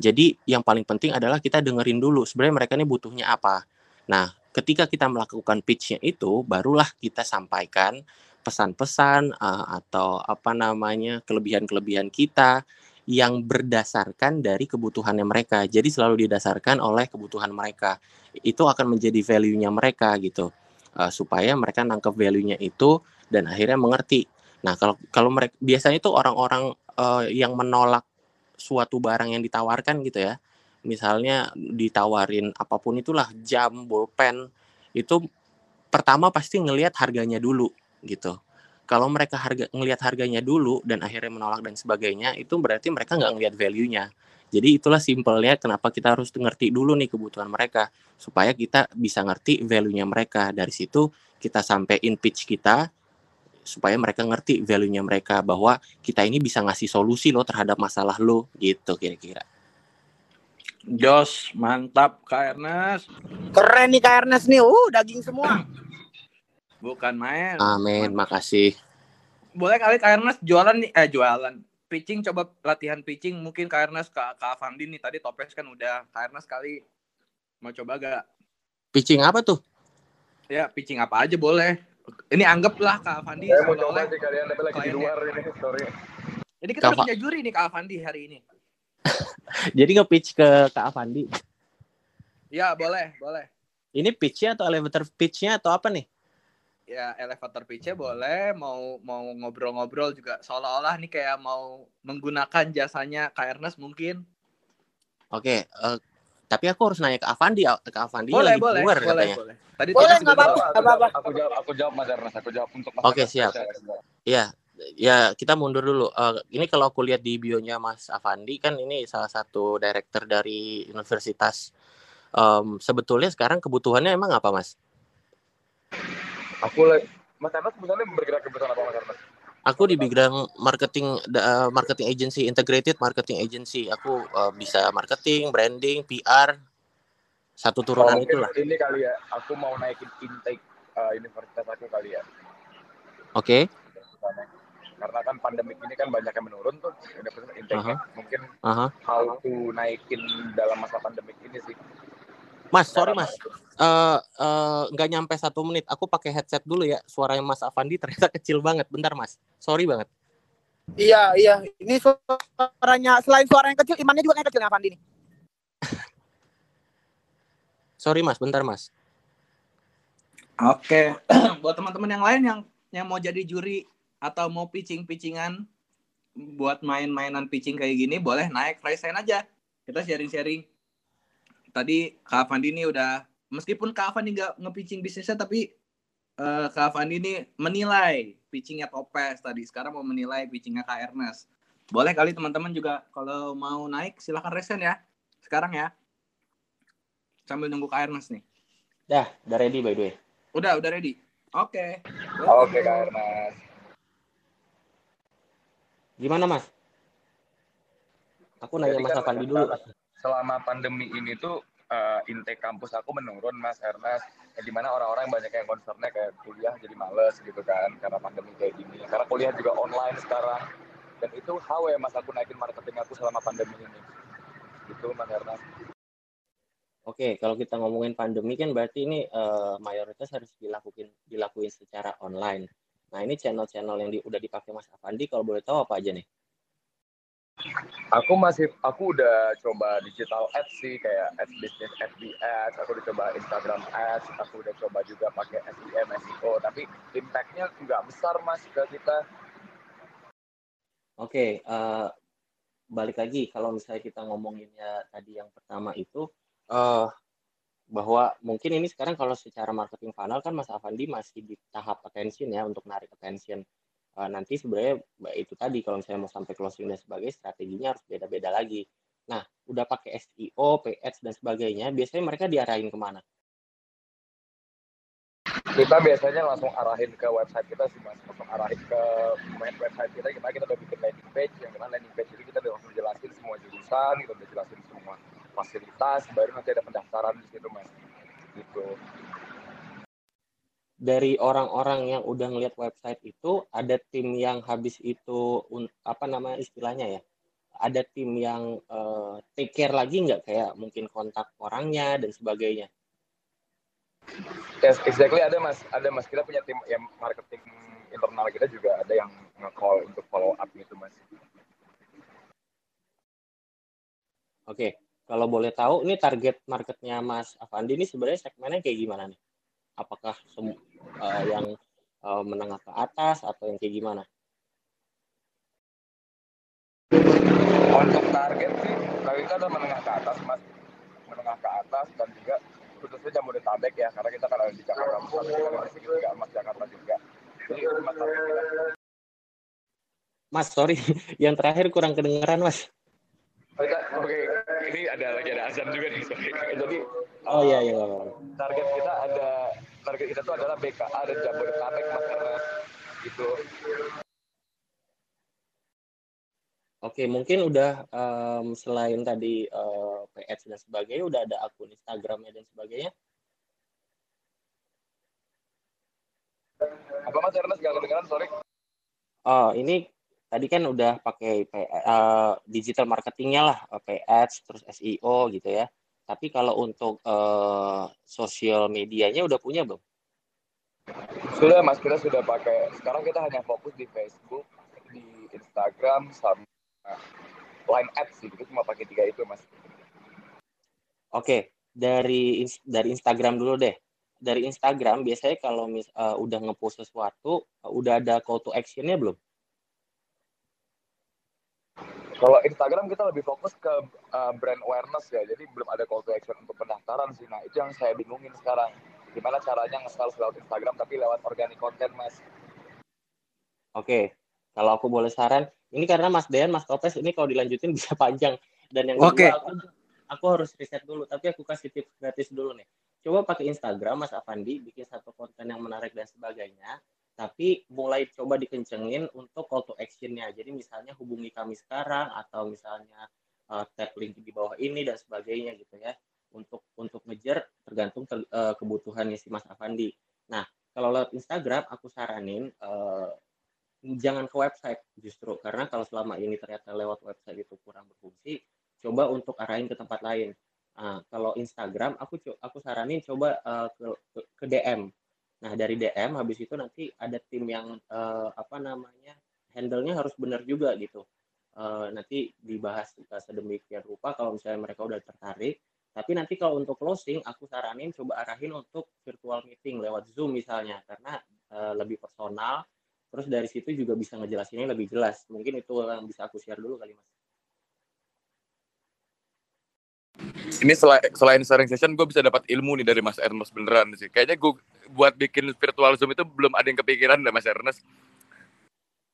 Jadi yang paling penting adalah kita dengerin dulu sebenarnya mereka ini butuhnya apa. Nah, ketika kita melakukan pitchnya itu barulah kita sampaikan pesan-pesan uh, atau apa namanya kelebihan-kelebihan kita yang berdasarkan dari kebutuhannya mereka. Jadi selalu didasarkan oleh kebutuhan mereka. Itu akan menjadi value-nya mereka gitu uh, supaya mereka nangkep value-nya itu dan akhirnya mengerti. Nah, kalau kalau mereka biasanya itu orang-orang uh, yang menolak suatu barang yang ditawarkan gitu ya. Misalnya ditawarin apa pun itulah jam, bolpen itu pertama pasti ngelihat harganya dulu gitu. Kalau mereka harga ngelihat harganya dulu dan akhirnya menolak dan sebagainya, itu berarti mereka nggak ngelihat value-nya. Jadi itulah simpelnya kenapa kita harus ngerti dulu nih kebutuhan mereka supaya kita bisa ngerti value-nya mereka. Dari situ kita sampai in pitch kita supaya mereka ngerti value-nya mereka bahwa kita ini bisa ngasih solusi loh terhadap masalah lo gitu kira-kira. Jos, mantap Kak Ernest. Keren nih Kak Ernest nih. Uh, daging semua. Bukan main. Amin, makasih. Boleh kali Kak Ernest jualan nih, eh jualan pitching coba latihan pitching mungkin karena ke Kak Avandi nih tadi Topes kan udah karena sekali mau coba gak? Pitching apa tuh? Ya pitching apa aja boleh. Ini anggaplah Kak Avandi. Saya mau coba sih kalian tapi lagi di luar ini sorry. Jadi kita punya juri nih Kak Avandi hari ini. Jadi nge-pitch ke Kak Avandi. Ya boleh boleh. Ini pitchnya atau elevator pitchnya atau apa nih? Ya elevator pitch boleh mau mau ngobrol-ngobrol juga seolah-olah nih kayak mau menggunakan jasanya Kak Ernest mungkin. Oke, uh, tapi aku harus nanya ke Avandi, ke Avandi boleh, lagi boleh, keluar boleh, katanya. Boleh. Tadi boleh nggak apa-apa, apa-apa. Aku jawab, aku jawab Mas Ernest, aku jawab untuk Mas. Oke siap. Iya, ya kita mundur dulu. Uh, ini kalau aku lihat di bionya Mas Avandi kan ini salah satu director dari universitas. Um, sebetulnya sekarang kebutuhannya emang apa Mas? Aku lagi Mas Anas sebenarnya bergerak ke apa Mas Anas? Aku di bidang marketing uh, marketing agency integrated marketing agency. Aku uh, bisa marketing, branding, PR. Satu turunan oh, itu lah. Ini kali ya, aku mau naikin intake uh, universitas aku kali ya. Oke. Karena kan pandemik ini kan banyak yang menurun tuh universitas intake mungkin Aha. how to naikin dalam masa pandemik ini sih. Mas, sorry mas, Eh eh, nggak nyampe satu menit. Aku pakai headset dulu ya. Suaranya Mas Avandi ternyata kecil banget. Bentar mas, sorry banget. Iya, iya. Ini suaranya selain suara yang kecil, imannya juga kayak kecil Avandi nih. Sorry mas, bentar mas. Oke, buat teman-teman yang lain yang yang mau jadi juri atau mau pitching-pitchingan buat main-mainan pitching kayak gini, boleh naik raise hand aja. Kita sharing-sharing. Tadi Kak Avandi ini udah, meskipun Kak Avandi nggak nge-pitching bisnisnya, tapi eh, Kak Avandi ini menilai pitchingnya Topes tadi. Sekarang mau menilai pitchingnya Kak Ernest. Boleh kali teman-teman juga kalau mau naik silahkan raise hand ya. Sekarang ya. Sambil nunggu Kak Ernest nih. Dah, udah ready by the way. Udah, udah ready. Oke. Oke Kak Ernest. Gimana mas? Aku nanya Jadi Mas kan Avandi dulu. Selama pandemi ini tuh eh, intake kampus aku menurun Mas Ernest. Ya, di mana orang-orang banyak yang concernnya kayak kuliah jadi males gitu kan karena pandemi kayak gini. Karena kuliah juga online sekarang. Dan itu how ya Mas aku naikin marketing aku selama pandemi ini. Gitu Mas Ernest. Oke, kalau kita ngomongin pandemi kan berarti ini eh, mayoritas harus dilakuin dilakuin secara online. Nah ini channel-channel yang di- udah dipakai Mas Avandi, kalau boleh tahu apa aja nih? Aku masih, aku udah coba digital ads sih kayak ads business, FB ads, aku udah coba Instagram ads, aku udah coba juga pakai SEM, SEO, tapi impact-nya nggak besar mas ke kita. Oke, eh, balik lagi kalau misalnya kita ngomonginnya tadi yang pertama itu eh bahwa mungkin ini sekarang kalau secara marketing funnel kan Mas Avandi masih di tahap attention ya untuk narik attention. Eh, nanti sebenarnya itu tadi kalau misalnya mau sampai closing dan sebagainya strateginya harus beda-beda lagi. Nah, udah pakai SEO, PAds dan sebagainya, biasanya mereka diarahin ke mana? Kita biasanya langsung arahin ke website kita sih mas, langsung arahin ke main website kita, kita kita udah bikin landing page, yang mana landing page itu kita udah langsung jelasin semua jurusan, kita udah jelasin semua fasilitas, baru nanti ada pendaftaran di situ mas. Gitu. Dari orang-orang yang udah ngeliat website itu ada tim yang habis itu apa namanya istilahnya ya? Ada tim yang eh, take care lagi nggak? Kayak mungkin kontak orangnya dan sebagainya. Yes, exactly. Ada mas, ada mas. Kita punya tim yang marketing internal kita juga ada yang nge-call untuk follow up gitu mas. oke. Kalau boleh tahu ini target marketnya Mas Avandi ini sebenarnya segmennya kayak gimana nih? Apakah eh, yang eh, menengah ke atas atau yang kayak gimana Untuk target sih, kali kita ada menengah ke atas mas, menengah ke atas dan juga khususnya Jabodetabek ya, karena kita kan ada di Jakarta Pusat, kita kan di segitiga emas Jakarta juga. Jadi mas target. Mas sorry yang terakhir kurang kedengeran Mas Kita, oke, ini ada lagi ada azan juga nih, sorry. Jadi oh uh, iya iya nggak apa-apa. target kita ada target kita tuh adalah BKA dan Jabodetabek mas karena gitu. Oke, mungkin udah em, selain tadi eh, PH dan sebagainya, udah ada akun Instagramnya dan sebagainya. Apa mas Ernest gak kedengeran, sorry. Oh, ini tadi kan udah pakai eh, digital marketingnya lah, PH terus SEO gitu ya. Tapi kalau untuk eh, sosial medianya udah punya belum? Sudah mas, kita sudah pakai. Sekarang kita hanya fokus di Facebook, di Instagram, sama line ads sih. Kita cuma pakai tiga itu mas. Oke, dari dari Instagram dulu deh. Dari Instagram biasanya kalau mis, eh, udah ngepost sesuatu, eh, udah ada call to action-nya belum? Kalau Instagram kita lebih fokus ke uh, brand awareness ya. Jadi belum ada call to action untuk pendaftaran sih. Nah itu yang saya bingungin sekarang. Gimana caranya nge-sales lewat Instagram tapi lewat organic content mas. Oke, kalau aku boleh saran, ini karena Mas Dean, Mas Topes ini kalau dilanjutin bisa panjang. Dan yang kedua, aku, aku harus riset dulu, tapi aku kasih tips gratis dulu nih. Coba pakai Instagram, Mas Avandi, bikin satu konten yang menarik dan sebagainya. Tapi mulai coba dikencengin untuk call to action-nya. Jadi misalnya hubungi kami sekarang, atau misalnya uh, tag link di bawah ini dan sebagainya gitu ya. Untuk untuk ngejar tergantung ter- uh, kebutuhannya si Mas Avandi. Nah, kalau lewat Instagram aku saranin uh, jangan ke website justru karena kalau selama ini ternyata lewat website itu kurang berfungsi coba untuk arahin ke tempat lain nah, kalau Instagram aku aku saranin coba uh, ke, ke DM nah dari DM habis itu nanti ada tim yang uh, apa namanya handle-nya harus benar juga gitu. Uh, nanti dibahas uh, sedemikian rupa kalau misalnya mereka udah tertarik. Tapi nanti kalau untuk closing aku saranin coba arahin untuk virtual meeting lewat Zoom misalnya karena uh, lebih personal. Terus dari situ juga bisa ngejelasinnya lebih jelas. Mungkin itu yang bisa aku share dulu kali mas ini selain, selain sharing session gue bisa dapat ilmu nih dari Mas Ernest beneran sih kayaknya gue buat bikin virtual zoom itu belum ada yang kepikiran deh Mas Ernest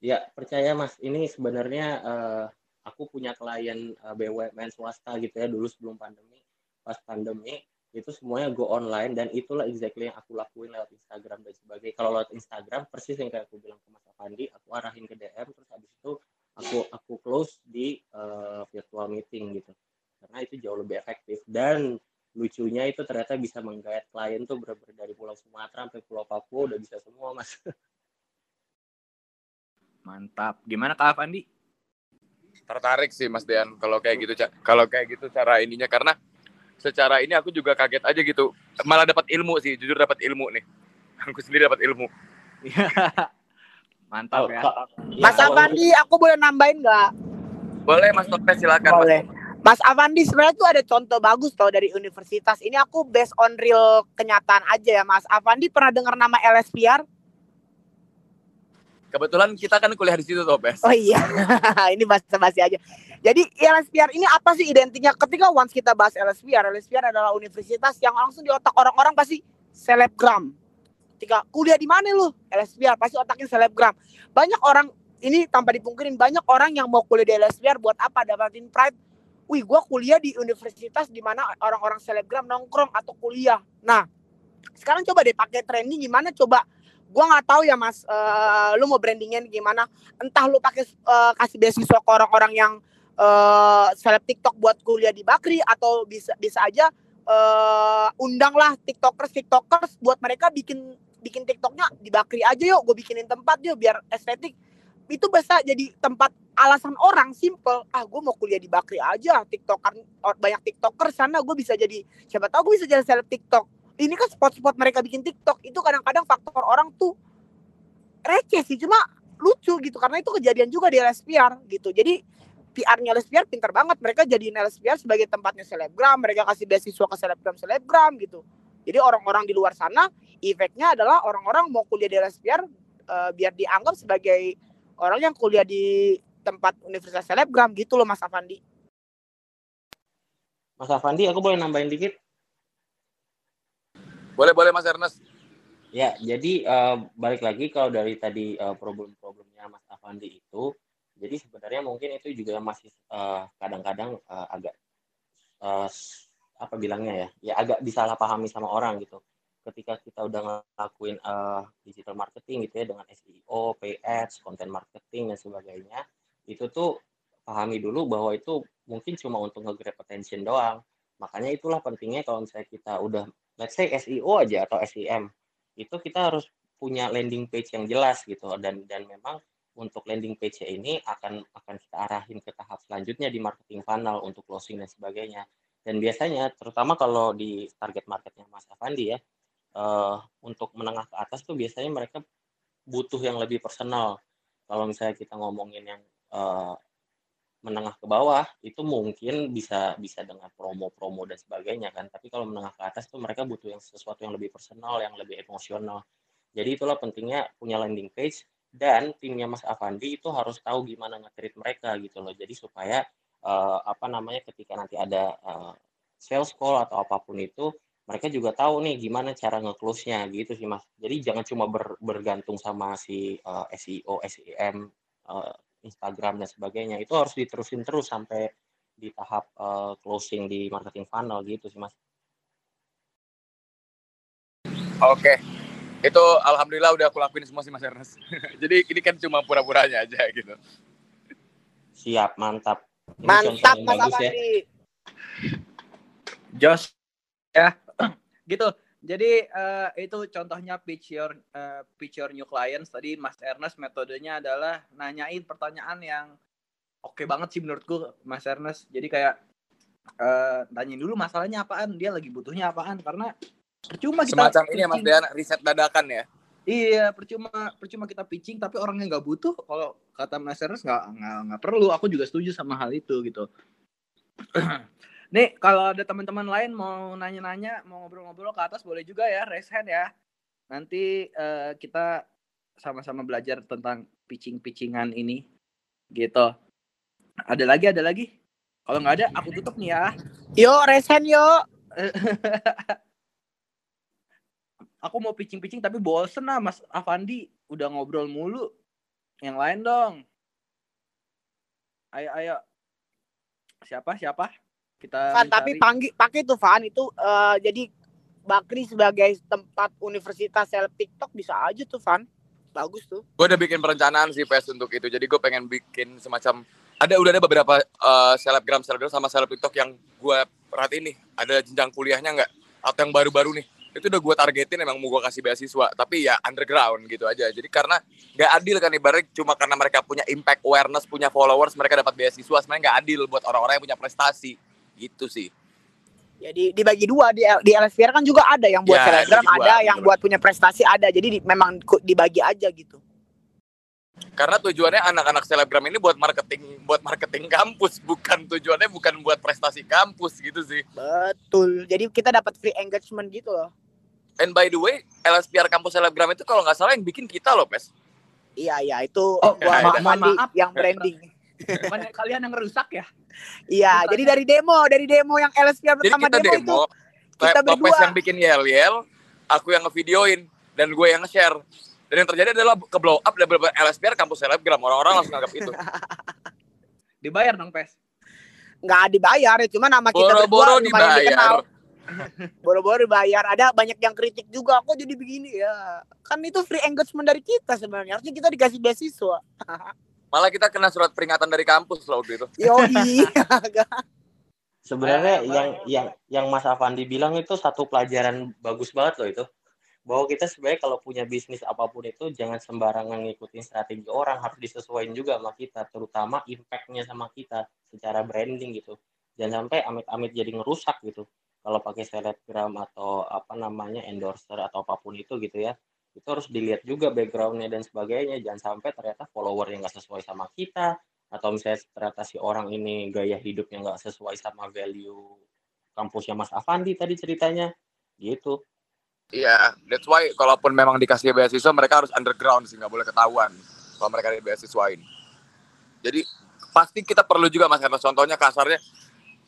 ya percaya Mas ini sebenarnya uh, aku punya klien uh, eh, BUMN swasta gitu ya dulu sebelum pandemi pas pandemi itu semuanya go online dan itulah exactly yang aku lakuin lewat Instagram dan sebagainya. Kalau lewat Instagram persis yang kayak aku bilang ke Mas Afandi, aku arahin ke DM terus habis itu aku aku close di uh, virtual meeting gitu. Karena itu jauh lebih efektif. Dan lucunya itu ternyata bisa menggait klien tuh bener-bener dari Pulau Sumatera sampai Pulau Papua udah bisa semua mas. Mantap. Gimana Kak Afandi? Tertarik sih Mas Dean kalau kayak gitu kalau kayak gitu cara ininya. Karena secara ini aku juga kaget aja gitu. Malah dapat ilmu sih jujur dapat ilmu nih. Aku sendiri dapat ilmu. Mantap ya. Mas Avandi aku boleh nambahin nggak? Boleh Mas Topes silakan boleh. Mas Avandi sebenarnya tuh ada contoh bagus tau dari universitas ini aku based on real kenyataan aja ya Mas Avandi pernah dengar nama LSPR Kebetulan kita kan kuliah di situ tuh, Pes. Oh iya, ini bahasa-basi aja. Jadi LSPR ini apa sih identiknya? Ketika once kita bahas LSPR, LSPR adalah universitas yang langsung di otak orang-orang pasti selebgram. Ketika kuliah di mana lu? LSPR pasti otaknya selebgram. Banyak orang ini tanpa dipungkirin banyak orang yang mau kuliah di LSPR buat apa? Dapatin pride. Wih, gue kuliah di universitas di mana orang-orang selebgram nongkrong atau kuliah. Nah, sekarang coba deh pakai training gimana? Coba. Gue nggak tahu ya mas. Uh, lu mau brandingnya gimana? Entah lu pakai uh, kasih beasiswa ke orang-orang yang uh, seleb TikTok buat kuliah di Bakri atau bisa bisa aja uh, undanglah tiktokers tiktokers buat mereka bikin bikin tiktoknya di Bakri aja yuk. Gue bikinin tempat yuk biar estetik itu bisa jadi tempat alasan orang simple. Ah gue mau kuliah di Bakri aja tiktoker banyak tiktoker sana gue bisa jadi siapa tahu gue bisa jadi seleb tiktok. Ini kan spot-spot mereka bikin TikTok itu kadang-kadang faktor orang tuh receh sih cuma lucu gitu karena itu kejadian juga di LSPR gitu. Jadi PR-nya LSPR pintar banget mereka jadiin LSPR sebagai tempatnya selebgram mereka kasih beasiswa ke selebgram selebgram gitu. Jadi orang-orang di luar sana efeknya adalah orang-orang mau kuliah di LSPR uh, eh, biar dianggap sebagai orang yang kuliah di tempat universitas selebgram gitu loh Mas Afandi Mas Afandi aku boleh nambahin dikit boleh boleh Mas Ernest. Ya, jadi uh, balik lagi kalau dari tadi uh, problem-problemnya Mas Avandi itu, jadi sebenarnya mungkin itu juga masih kadang kadang-kadang uh, agak uh, apa bilangnya ya, ya agak disalahpahami sama orang gitu. Ketika kita udah ngelakuin uh, digital marketing gitu ya dengan SEO, PS, content marketing dan sebagainya, itu tuh pahami dulu bahwa itu mungkin cuma untuk nge-grab attention doang. Makanya itulah pentingnya kalau misalnya kita udah let's say SEO aja atau SEM itu kita harus punya landing page yang jelas gitu dan dan memang untuk landing page ini akan akan kita arahin ke tahap selanjutnya di marketing funnel untuk closing dan sebagainya dan biasanya terutama kalau di target marketnya Mas Avandi ya uh, untuk menengah ke atas tuh biasanya mereka butuh yang lebih personal. Kalau misalnya kita ngomongin yang uh, menengah ke bawah itu mungkin bisa bisa dengan promo-promo dan sebagainya kan. Tapi kalau menengah ke atas tuh mereka butuh yang sesuatu yang lebih personal yang lebih emosional. Jadi itulah pentingnya punya landing page dan timnya Mas Avandi itu harus tahu gimana nge mereka gitu loh. Jadi supaya uh, apa namanya ketika nanti ada uh, sales call atau apa pun itu mereka juga tahu nih gimana cara nge-close-nya gitu sih Mas. Jadi jangan cuma ber, bergantung sama si uh, SEO, SEM uh, Instagram dan sebagainya itu harus diterusin terus sampai di tahap uh, closing di marketing funnel gitu sih mas. Oke, itu alhamdulillah udah aku lakuin semua sih mas Ernest. Jadi ini kan cuma pura-puranya aja gitu. Siap, mantap. Ini mantap mas ya. Jos, ya gitu. Jadi uh, itu contohnya pitch your uh, pitch your new clients. Tadi Mas Ernest metodenya adalah nanyain pertanyaan yang oke okay banget sih menurutku Mas Ernest. Jadi kayak uh, tanyain dulu masalahnya apaan, dia lagi butuhnya apaan karena percuma kita semacam ini ya Mas Dean riset dadakan ya. Iya, percuma percuma kita pitching tapi orangnya nggak butuh. Kalau kata Mas Ernest nggak nggak perlu. Aku juga setuju sama hal itu gitu. Nih, kalau ada teman-teman lain mau nanya-nanya, mau ngobrol-ngobrol ke atas boleh juga ya, raise hand ya. Nanti uh, kita sama-sama belajar tentang pitching-pitchingan ini. Gitu. Ada lagi, ada lagi? Kalau nggak ada, aku tutup nih ya. Yo, raise hand yo. aku mau pitching-pitching tapi bosen lah Mas Avandi. Udah ngobrol mulu. Yang lain dong. Ayo, ayo. Siapa, siapa? Kita Van, tapi panggi pakai tuh Van itu uh, jadi Bakri sebagai tempat universitas seleb TikTok bisa aja tuh Van bagus tuh. Gue udah bikin perencanaan sih pes untuk itu. Jadi gue pengen bikin semacam ada udah ada beberapa uh, selebgram selebgram sama seleb TikTok yang gue perhatiin nih. Ada jenjang kuliahnya nggak? Atau yang baru-baru nih? Itu udah gue targetin emang mau gue kasih beasiswa. Tapi ya underground gitu aja. Jadi karena gak adil kan ibarat cuma karena mereka punya impact awareness punya followers mereka dapat beasiswa. Sebenarnya gak adil buat orang-orang yang punya prestasi gitu sih. Jadi dibagi dua di di LSPR kan juga ada yang buat ya, selebgram ada yang buat punya prestasi ada. Jadi di, memang dibagi aja gitu. Karena tujuannya anak-anak selebgram ini buat marketing buat marketing kampus bukan tujuannya bukan buat prestasi kampus gitu sih. Betul. Jadi kita dapat free engagement gitu loh. And by the way LSPR kampus selebgram itu kalau nggak salah yang bikin kita loh pes. Iya iya itu oh, buat ma maaf. yang branding. Bukan kalian yang rusak ya? Iya, jadi dari demo, dari demo yang LSP pertama demo, demo itu kita berdua. yang bikin yel-yel, aku yang ngevideoin dan gue yang nge-share. Dan yang terjadi adalah ke blow up dari LSPR kampus selebgram. Orang-orang langsung nganggap itu. dibayar dong, Pes? Nggak dibayar, ya. cuma nama kita Boro-boro dibayar. Boro-boro dibayar. Ada banyak yang kritik juga. Kok jadi begini ya? Kan itu free engagement dari kita sebenarnya. Harusnya kita dikasih beasiswa. Malah kita kena surat peringatan dari kampus loh waktu itu. Yoi. Sebenarnya eh, yang yang yang Mas Avandi bilang itu satu pelajaran bagus banget loh itu. Bahwa kita sebenarnya kalau punya bisnis apa pun itu jangan sembarangan ngikutin strategi orang, harus disesuaikan juga sama kita, terutama impact-nya sama kita secara branding gitu. Jangan sampai amit-amit jadi ngerusak gitu. Kalau pakai selebgram atau apa namanya endorser atau apa pun itu gitu ya itu harus dilihat juga backgroundnya dan sebagainya jangan sampai ternyata follower yang nggak sesuai sama kita atau misalnya ternyata si orang ini gaya hidupnya nggak sesuai sama value kampusnya Mas Avandi tadi ceritanya gitu Iya, yeah, that's why kalaupun memang dikasih beasiswa mereka harus underground sih nggak boleh ketahuan kalau mereka di beasiswain. Jadi pasti kita perlu juga mas karena contohnya kasarnya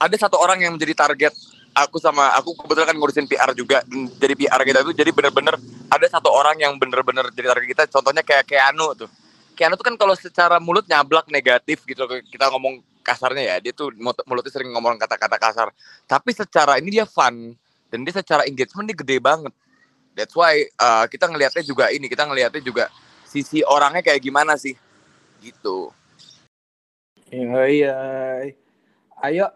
ada satu orang yang menjadi target aku sama aku kebetulan kan ngurusin PR juga. Jadi PR kita itu jadi bener-bener ada satu orang yang bener-bener jadi target kita. Contohnya kayak Keanu tuh. Keanu tuh kan kalau secara mulut nyablak negatif gitu kita ngomong kasarnya ya. Dia tuh mulutnya sering ngomong kata-kata kasar. Tapi secara ini dia fun. Dan dia secara engagement dia gede banget. That's why uh, kita ngelihatnya juga ini. Kita ngelihatnya juga sisi orangnya kayak gimana sih. Gitu. Iya ayo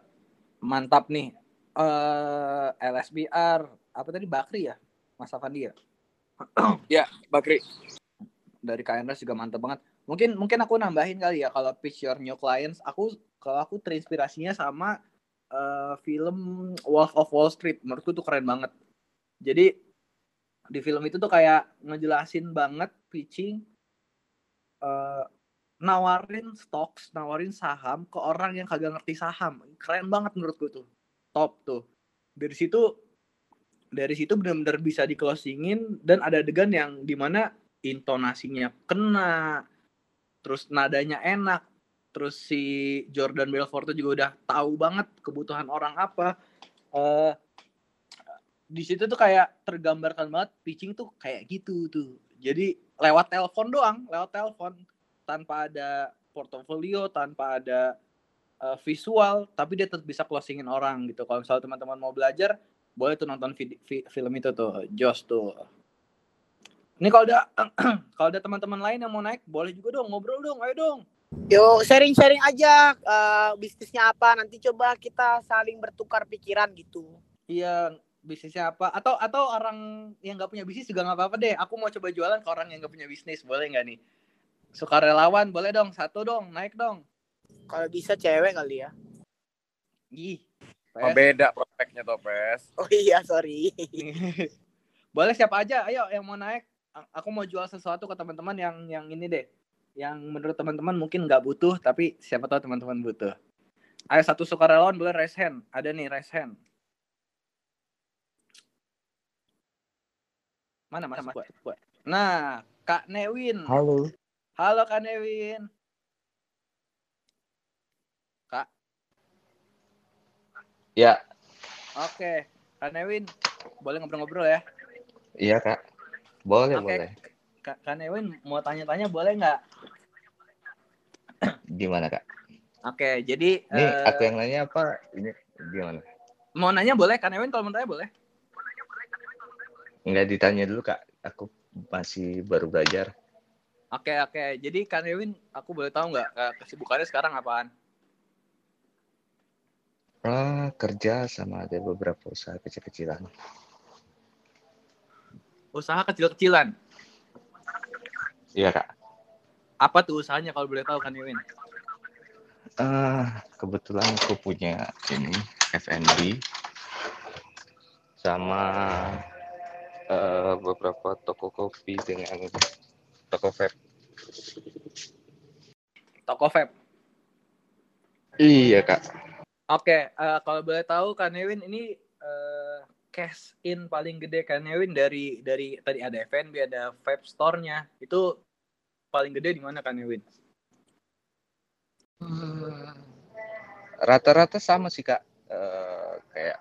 mantap nih uh, eh, LSBR apa tadi? Bakri ya? Mas Afandi ya? Ya Bakri. Dari KNRS juga mantap banget. Mungkin mungkin aku nambahin kali ya kalau pitch your new clients. Aku kalau aku terinspirasinya sama uh, film Wolf of Wall Street. Menurutku tuh keren banget. Jadi di film itu tuh kayak ngejelasin banget pitching uh, nawarin stocks, nawarin saham ke orang yang kagak ngerti saham. Keren banget menurutku tuh top tuh. Dari situ dari situ benar-benar bisa di closingin dan ada adegan yang di mana intonasinya kena terus nadanya enak terus si Jordan Belfort juga udah tahu banget kebutuhan orang apa. Uh, di situ tuh kayak tergambarkan banget pitching tuh kayak gitu tuh. Jadi lewat telepon doang lewat telepon. Tanpa ada portofolio tanpa ada uh, visual tapi dia tetap bisa closingin orang gitu. Kalau misalnya teman-teman mau belajar boleh tuh nonton vid- film itu tuh Joss tuh. Ini kalau ada kalau ada teman-teman lain yang mau naik boleh juga dong ngobrol dong ayo dong. Yo sharing-sharing aja uh, bisnisnya apa nanti coba kita saling bertukar pikiran gitu. Iya bisnisnya apa? Atau atau orang yang nggak punya bisnis juga nggak apa-apa deh. Aku mau coba jualan ke orang yang nggak punya bisnis boleh nggak nih? Sukarelawan boleh dong satu dong naik dong Kalau bisa cewek kali ya. ih Oh, Pes. beda prospeknya Topes. Oh iya, sorry. boleh siapa aja ayo yang mau naik aku mau jual sesuatu ke teman-teman yang yang ini deh yang menurut teman-teman mungkin nggak butuh tapi siapa tahu teman-teman butuh ayo satu sukarelawan boleh raise hand ada nih raise hand mana mas Buat, buat. nah kak Newin Halo. halo kak Newin Ya, oke kak Newin boleh ngobrol-ngobrol ya iya kak. Boleh, Oke. boleh. kak, kak Newin mau tanya-tanya boleh nggak Gimana kak? oke jadi Ini eh, aku yang nanya apa? Ini gimana? mau nanya boleh kan Ewin kalau mau tanya boleh Nggak ditanya dulu kak. Aku masih baru belajar. oke oke jadi kan Ewin aku boleh tahu nggak eh, kesibukannya sekarang apaan Ah, kerja sama ada beberapa usaha kecil-kecilan. usaha kecil-kecilan Iya kak. apa tuh usahanya kalau boleh tahu kan Ewin Ah, kebetulan aku punya ini F&B sama eh, beberapa toko kopi dengan toko vape. toko vape Iya kak. Oke eh, kalau boleh tahu kan Ewin ini eh, cash in paling gede kan Ewin dari dari tadi ada F&B ada vape store-nya itu paling gede di mana kan Ewin Hmm, Rata-rata sama sih kak, Eh, kayak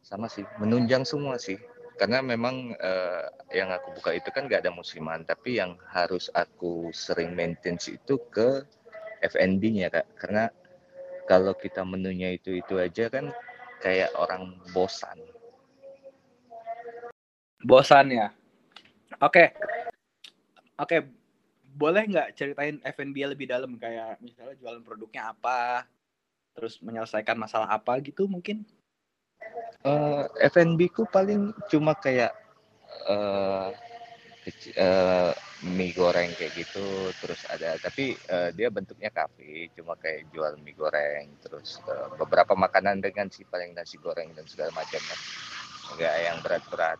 sama sih, menunjang semua sih. Karena memang eh, yang aku buka itu kan nggak ada musiman, tapi yang harus aku sering maintenance itu ke F&B-nya kak. Karena kalau kita menunya itu itu aja kan kayak orang bosan. bosan ya? Oke. Oke boleh nggak ceritain F&B lebih dalam? Kayak misalnya jualan produknya apa terus menyelesaikan masalah apa gitu mungkin? Eh, F&B ku paling cuma kayak eh eh, mie goreng kayak gitu terus ada tapi eh, dia bentuknya kafe cuma kayak jual mie goreng terus eh, beberapa makanan dengan sih paling nasi goreng dan segala macamnya. Enggak yang berat-berat.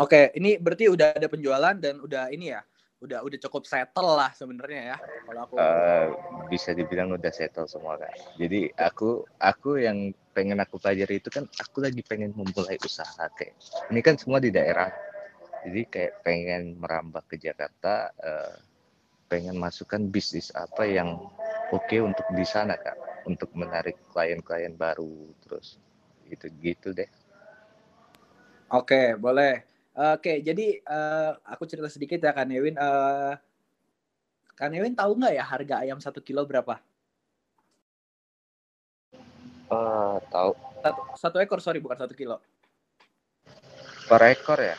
Oke ini berarti udah ada penjualan dan udah ini ya udah udah cukup settle lah sebenarnya ya kalau aku Eh, bisa dibilang udah settle semua kan jadi aku aku yang pengen aku pelajari itu kan aku lagi pengen memulai usaha kayak ini kan semua di daerah jadi kayak pengen merambah ke Jakarta eh, pengen masukkan bisnis apa yang oke untuk di sana kak untuk menarik klien-klien baru terus gitu gitu deh Oke, boleh. Oke, jadi eh, aku cerita sedikit ya, Kak Newin. Eh, Kak Newin tahu nggak ya harga ayam satu kilo berapa? Eh, tahu Satu, satu ekor, sorry, bukan satu kilo. per ekor ya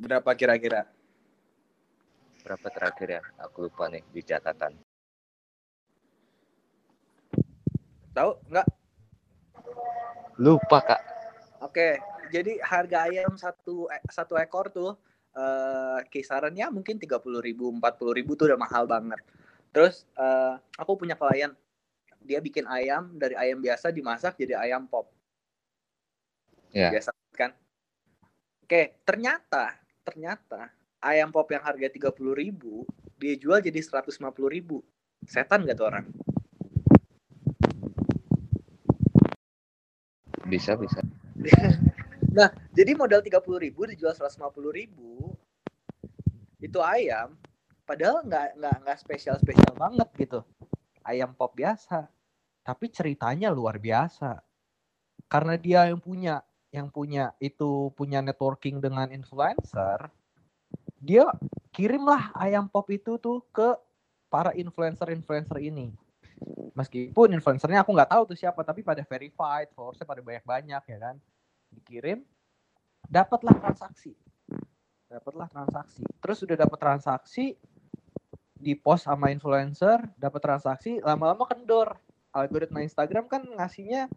Berapa kira-kira? berapa terakhir ya aku lupa nih di catatan Tahu nggak? lupa kak Oke, jadi harga ayam satu e- satu ekor tuh eh, kisarannya mungkin tiga puluh ribu, empat puluh ribu tuh udah mahal banget. Terus eh, aku punya klien, dia bikin ayam dari ayam biasa dimasak jadi ayam pop. Ya. Biasa kan? Oke, ternyata ternyata ayam pop yang harga tiga puluh ribu dia jual jadi seratus lima puluh ribu. Setan gak tuh orang? bisa bisa. Jadi modal 30.000 ribu dijual 150.000 ribu. Itu ayam padahal nggak nggak nggak spesial spesial banget gitu. Ayam pop biasa. Tapi ceritanya luar biasa. Karena dia yang punya yang punya itu punya networking dengan influencer dia kirimlah ayam pop itu tuh ke para influencer influencer ini. Meskipun influencernya aku nggak tahu tuh siapa tapi pada verified followersnya pada banyak banyak ya kan? Dikirim dapatlah transaksi. Dapatlah transaksi. Terus udah dapat transaksi di post sama influencer dapat transaksi lama-lama kendor. Algoritma Instagram kan ngasihnya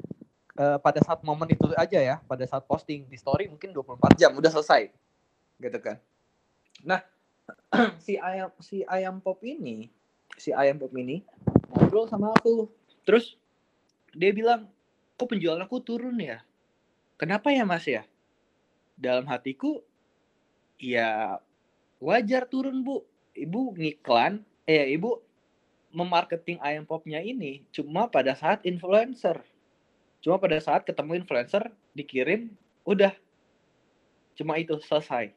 eh, pada saat momen itu aja ya, pada saat posting di story mungkin 24 jam udah selesai. Gitu kan. Nah, si ayam si ayam pop ini, si ayam pop ini ngobrol sama aku. Terus dia bilang, "Kok penjualan aku turun ya?" Kenapa ya, Mas ya? Dalam hatiku ya wajar turun, Bu. Ibu ngiklan, eh Ibu memarketing ayam popnya ini cuma pada saat influencer. Cuma pada saat ketemu influencer dikirim, udah. Cuma itu selesai.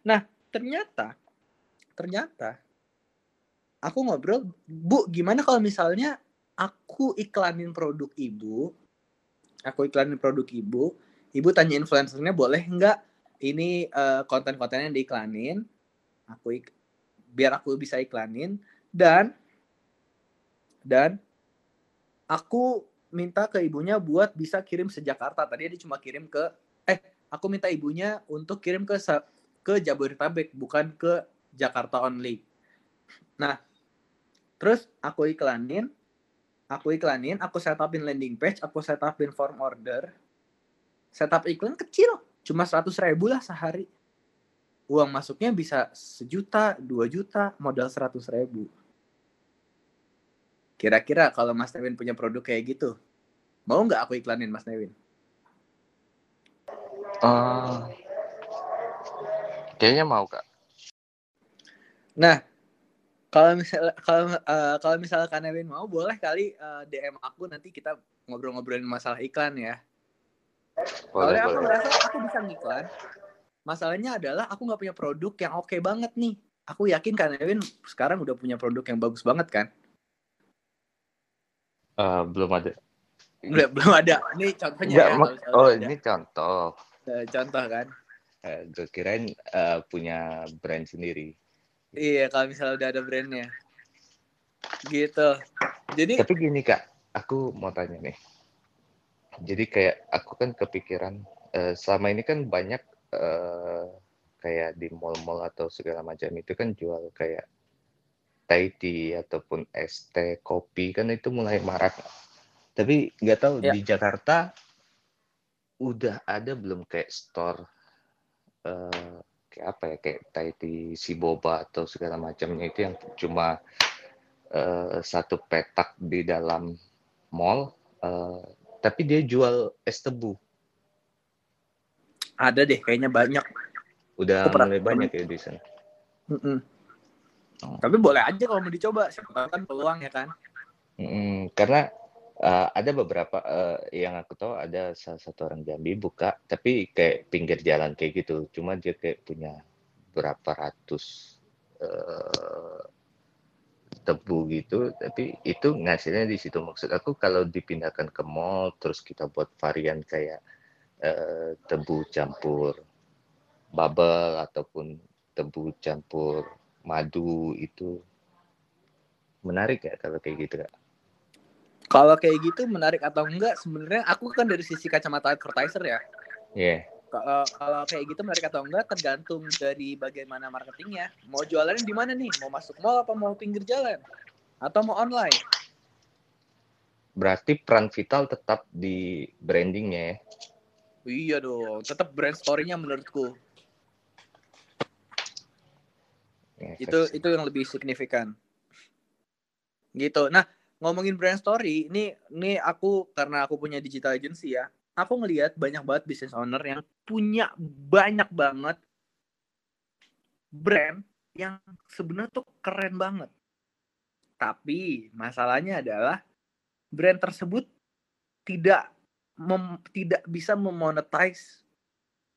Nah, ternyata ternyata aku ngobrol, "Bu, gimana kalau misalnya aku iklanin produk Ibu? Aku iklanin produk Ibu, Ibu tanya influencernya boleh nggak ini eh, konten-kontennya diiklanin? Aku ik- biar aku bisa iklanin dan dan aku minta ke ibunya buat bisa kirim se Jakarta. Tadi dia cuma kirim ke eh aku minta ibunya untuk kirim ke ke Jabodetabek bukan ke Jakarta only. Nah, terus aku iklanin, aku iklanin, aku setupin landing page, aku setupin form order. Setup iklan kecil, cuma 100 ribu lah sehari. Uang masuknya bisa sejuta, dua juta, modal 100 ribu. Kira-kira kalau Mas Nevin punya produk kayak gitu, mau nggak aku iklanin Mas Nevin? Eh, kayaknya mau kak. Nah, kalau misalnya kalau eh, kalau misalnya Kak Nevin mau boleh kali eh, DM aku nanti kita ngobrol-ngobrolin masalah iklan ya. Boleh Soalnya aku merasa aku bisa ngiklan. Masalahnya adalah aku nggak punya produk yang oke banget nih. Aku yakin Kak Nevin sekarang udah punya produk yang bagus banget kan? Eh, belum ada. Belum belum ada. Ini contohnya Enggak, ya. oh ada. ini contoh. Eh, contoh kan. Eh, gue kirain eh, punya brand sendiri. Iya, kalau misalnya udah ada brandnya. Gitu. Jadi Tapi gini kak, aku mau tanya nih. Jadi kayak aku kan kepikiran eh, selama ini kan banyak eh, kayak di mall-mall atau segala macam itu kan jual kayak Thai tea ataupun es teh, kopi kan itu mulai marak. Tapi nggak tahu Ya. di Jakarta udah ada belum kayak store eh, kayak apa ya kayak Thai tea, si boba atau segala macamnya itu yang cuma eh, satu petak di dalam mall, eh, tapi dia jual es tebu. ada deh kayaknya banyak. Udah mulai banyak ya di sana. Mm-mm. Oh. Tapi boleh aja kalau mau dicoba. Siapa kan peluang ya kan. Mm, karena eh, ada beberapa eh, yang aku tahu ada salah satu orang Jambi buka, tapi kayak pinggir jalan kayak gitu. Cuma dia kayak punya berapa ratus eh, tebu gitu, tapi itu ngasilnya di situ. Maksud aku kalau dipindahkan ke mall, terus kita buat varian kayak eh, tebu campur bubble ataupun tebu campur madu itu menarik ya kalau kayak gitu kak. Kalau kayak gitu menarik atau enggak sebenarnya aku kan dari sisi kacamata advertiser ya. Iya. Kalau kalau kayak gitu menarik atau enggak tergantung dari bagaimana marketingnya. Mau jualannya di mana nih? Mau masuk mall apa mau pinggir jalan? Atau mau online? Berarti peran vital tetap di brandingnya ya. Iya dong, tetap brand story-nya menurutku. Ngefek Itu sih. itu yang lebih signifikan. Gitu. Nah, ngomongin brand story, ini ini aku karena aku punya digital agency ya. Aku ngelihat banyak banget business owner yang punya banyak banget brand yang sebenarnya tuh keren banget. Tapi masalahnya adalah brand tersebut tidak mem- tidak bisa memonetize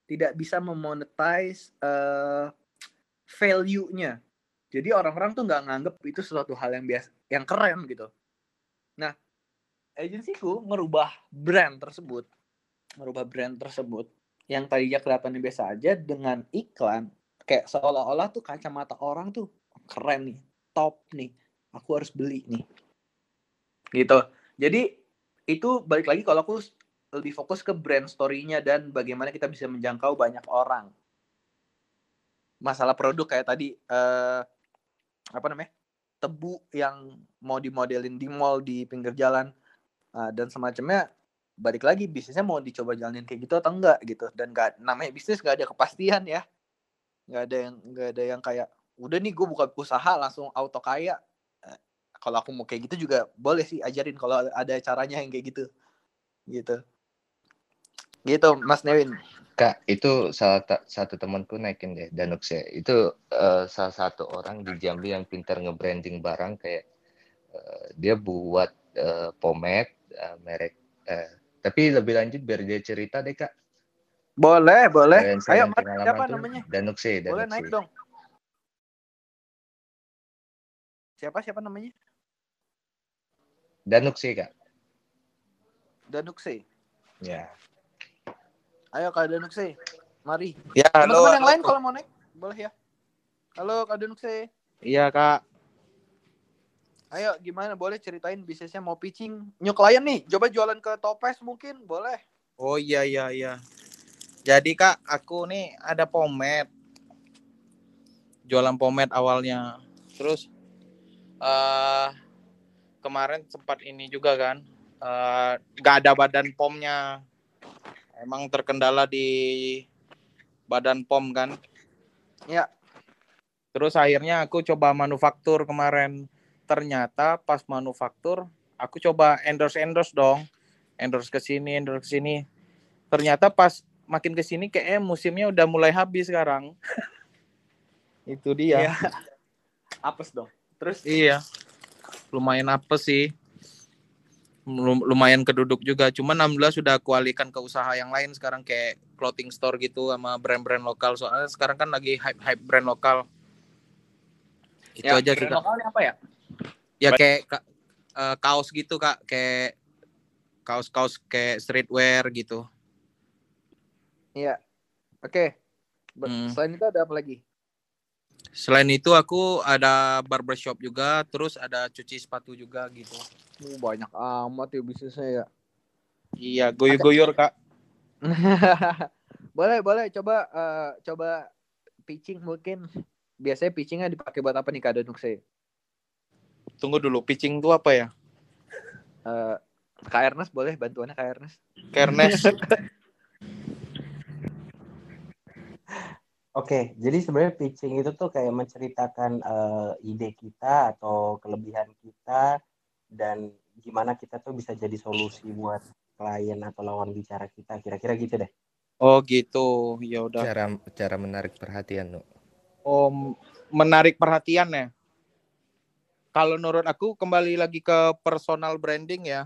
tidak bisa memonetize eh, value-nya. Jadi orang-orang tuh nggak nganggep itu sesuatu hal yang biasa, yang keren gitu. Nah, agensiku ngerubah brand tersebut, ngerubah brand tersebut yang tadinya kelihatannya biasa aja dengan iklan kayak seolah-olah tuh kacamata orang tuh keren nih, top nih, aku harus beli nih, gitu. Jadi itu balik lagi kalau aku lebih fokus ke brand story-nya dan bagaimana kita bisa menjangkau banyak orang. Masalah produk kayak tadi eh, apa namanya? tebu yang mau dimodelin di mall di pinggir jalan eh, dan semacamnya balik lagi bisnisnya mau dicoba jalanin kayak gitu atau enggak gitu. Dan nggak namanya bisnis nggak ada kepastian ya. Nggak ada yang nggak ada yang kayak udah nih gue buka usaha langsung auto kaya. Eh, kalau aku mau kayak gitu juga boleh sih ajarin kalau ada caranya yang kayak gitu. Gitu gitu Mas Nevin Kak, itu salah satu temanku naikin deh Danux ya. Itu eh, salah satu orang di Jambi yang pintar nge-branding barang kayak eh, dia buat eh, pomade eh, merek eh, tapi lebih lanjut biar dia cerita deh Kak. boleh boleh ayo siapa namanya Danux ya, boleh naik dong siapa siapa namanya Danux ya Kak. Danukse Ya. Ayo Kak Danukse mari Ya, halo. teman-teman yang lain kalau mau naik boleh ya halo Kak Danukse Iya kak. Ayo gimana boleh ceritain bisnisnya mau pitching new client nih coba jualan ke topes mungkin boleh Oh iya iya iya. Jadi kak, aku nih ada pomade. Jualan pomade awalnya. Terus eh kemarin sempat ini juga kan. eh gak ada badan pomnya. Emang terkendala di badan pom kan. Ya. Terus akhirnya aku coba manufaktur kemarin. Ternyata pas manufaktur aku coba endorse endorse dong. Endorse ke sini, endorse ke sini. Ternyata pas makin ke sini kayaknya musimnya udah mulai habis sekarang. Itu dia. Iya. apes dong terus Iya. Lumayan apa sih? Lum- Lumayan keduduk juga. Cuman alhamdulillah sudah aku alihkan ke usaha yang lain sekarang kayak clothing store gitu sama brand-brand lokal. Soalnya sekarang kan lagi hype-hype brand lokal. Itu ya, aja brand lokalnya apa ya Ya kayak ka- eh, kaos gitu, Kak. Kayak kaos-kaos kayak streetwear gitu. Iya. Oke. Ber- Hmm. Selain itu ada apa lagi? Selain itu aku ada barbershop juga, terus ada cuci sepatu juga gitu. Uh, banyak amat ya bisnisnya ya. Iya, guyur-guyur, Kak. boleh, boleh. Coba eh, coba pitching mungkin. Biasanya pitchingnya dipakai buat apa nih Kak Danukse? Tunggu dulu, pitching itu apa ya? Eh, Kak Ernest boleh bantuannya Kak Ernest? Kernes. Oke, jadi sebenarnya pitching itu tuh kayak menceritakan eh, ide kita atau kelebihan kita dan gimana kita tuh bisa jadi solusi buat klien atau lawan bicara kita. Kira-kira gitu deh. Oh gitu, ya udah. Cara cara menarik perhatian, Nu. Oh, menarik perhatian ya. Kalau menurut aku kembali lagi ke personal branding ya.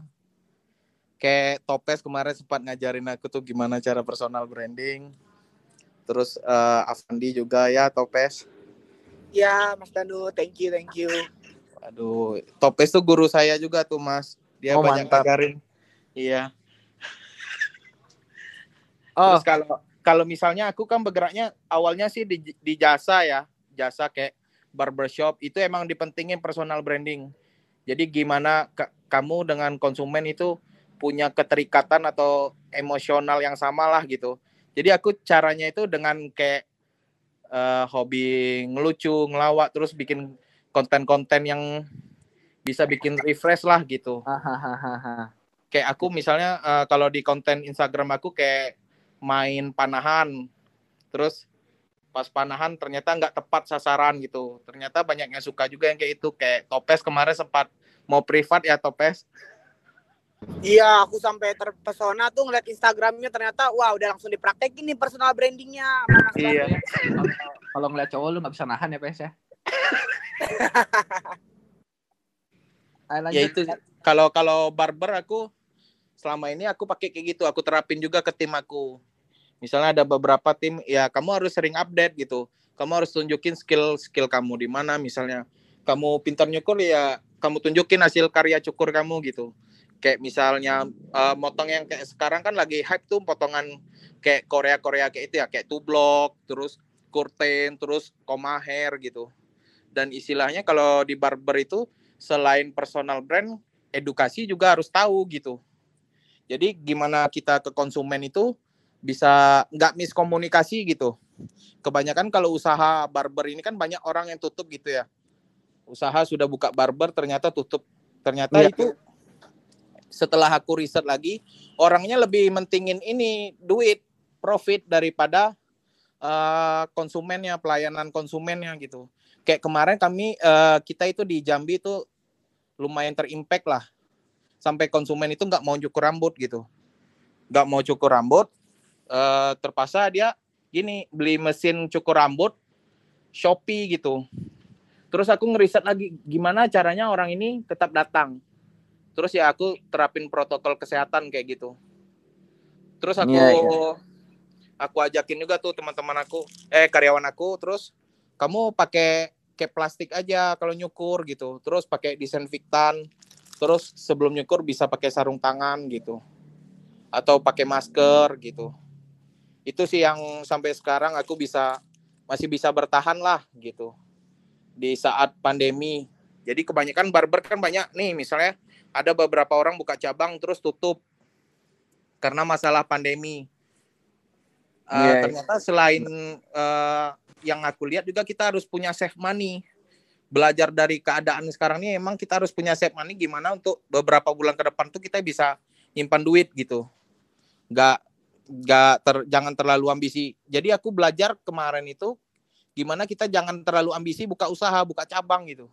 Kayak Topes kemarin sempat ngajarin aku tuh gimana cara personal branding. Terus eh, Avandi juga ya Topes. Ya, Mas Danu, thank you, thank you. Aduh, Topes tuh guru saya juga tuh Mas. Dia Oh, banyak mantap. ngajarin. Iya. Oh, Terus kalau kalau misalnya aku kan bergeraknya awalnya sih di, di jasa ya, jasa kayak barbershop itu emang dipentingin personal branding. Jadi gimana ka- kamu dengan konsumen itu punya keterikatan atau emosional yang sama lah gitu. Jadi aku caranya itu dengan kayak eh, hobi ngelucu, ngelawak, terus bikin konten-konten yang bisa bikin refresh lah gitu. Kayak aku misalnya eh, kalau di konten Instagram aku kayak main panahan. Terus pas panahan ternyata nggak tepat sasaran gitu. Ternyata banyak yang suka juga yang kayak itu. Kayak Topes kemarin sempat mau privat ya Topes Iya, aku sampai terpesona tuh ngeliat Instagramnya ternyata wah udah langsung dipraktekin nih personal brandingnya. Sama Mas Iya. Kalau- ngeliat cowok lu nggak bisa nahan ya PS ya. Ya itu kalau kalau barber aku selama ini aku pakai kayak gitu. Aku terapin juga ke tim aku. Misalnya ada beberapa tim ya kamu harus sering update gitu. Kamu harus tunjukin skill skill kamu di mana. Misalnya kamu pintar nyukur ya kamu tunjukin hasil karya cukur kamu gitu kayak misalnya eh, motong yang kayak sekarang kan lagi hype tuh potongan kayak Korea Korea kayak itu ya kayak two block terus curtain terus koma hair gitu. Dan istilahnya kalau di barber itu selain personal brand edukasi juga harus tahu gitu. Jadi gimana kita ke konsumen itu bisa nggak miskomunikasi gitu. Kebanyakan kalau usaha barber ini kan banyak orang yang tutup gitu ya. Usaha sudah buka barber ternyata tutup. Ternyata Iya. itu setelah aku riset lagi orangnya lebih mentingin ini duit profit daripada uh, konsumennya pelayanan konsumennya gitu. Kayak kemarin kami uh, kita itu di Jambi itu lumayan terimpact lah. Sampai konsumen itu nggak mau cukur rambut gitu. Nggak mau cukur rambut uh, terpaksa dia gini beli mesin cukur rambut Shopee gitu. Terus aku ngeriset lagi gimana caranya orang ini tetap datang terus ya aku terapin protokol kesehatan kayak gitu. Terus aku yeah, yeah. aku ajakin juga tuh teman-teman aku eh karyawan aku terus kamu pakai kayak plastik aja kalau nyukur gitu. Terus pakai disinfektan. Terus sebelum nyukur bisa pakai sarung tangan gitu. Atau pakai masker gitu. Itu sih yang sampai sekarang aku bisa masih bisa bertahan lah gitu. Di saat pandemi. Jadi kebanyakan barber kan banyak nih misalnya ada beberapa orang buka cabang terus tutup karena masalah pandemi. Uh, yeah. Ternyata selain uh, yang aku lihat juga kita harus punya save money. Belajar dari keadaan sekarang ini emang kita harus punya save money gimana untuk beberapa bulan ke depan tuh kita bisa nyimpan duit gitu. Gak gak ter, jangan terlalu ambisi. Jadi aku belajar kemarin itu gimana kita jangan terlalu ambisi buka usaha, buka cabang gitu.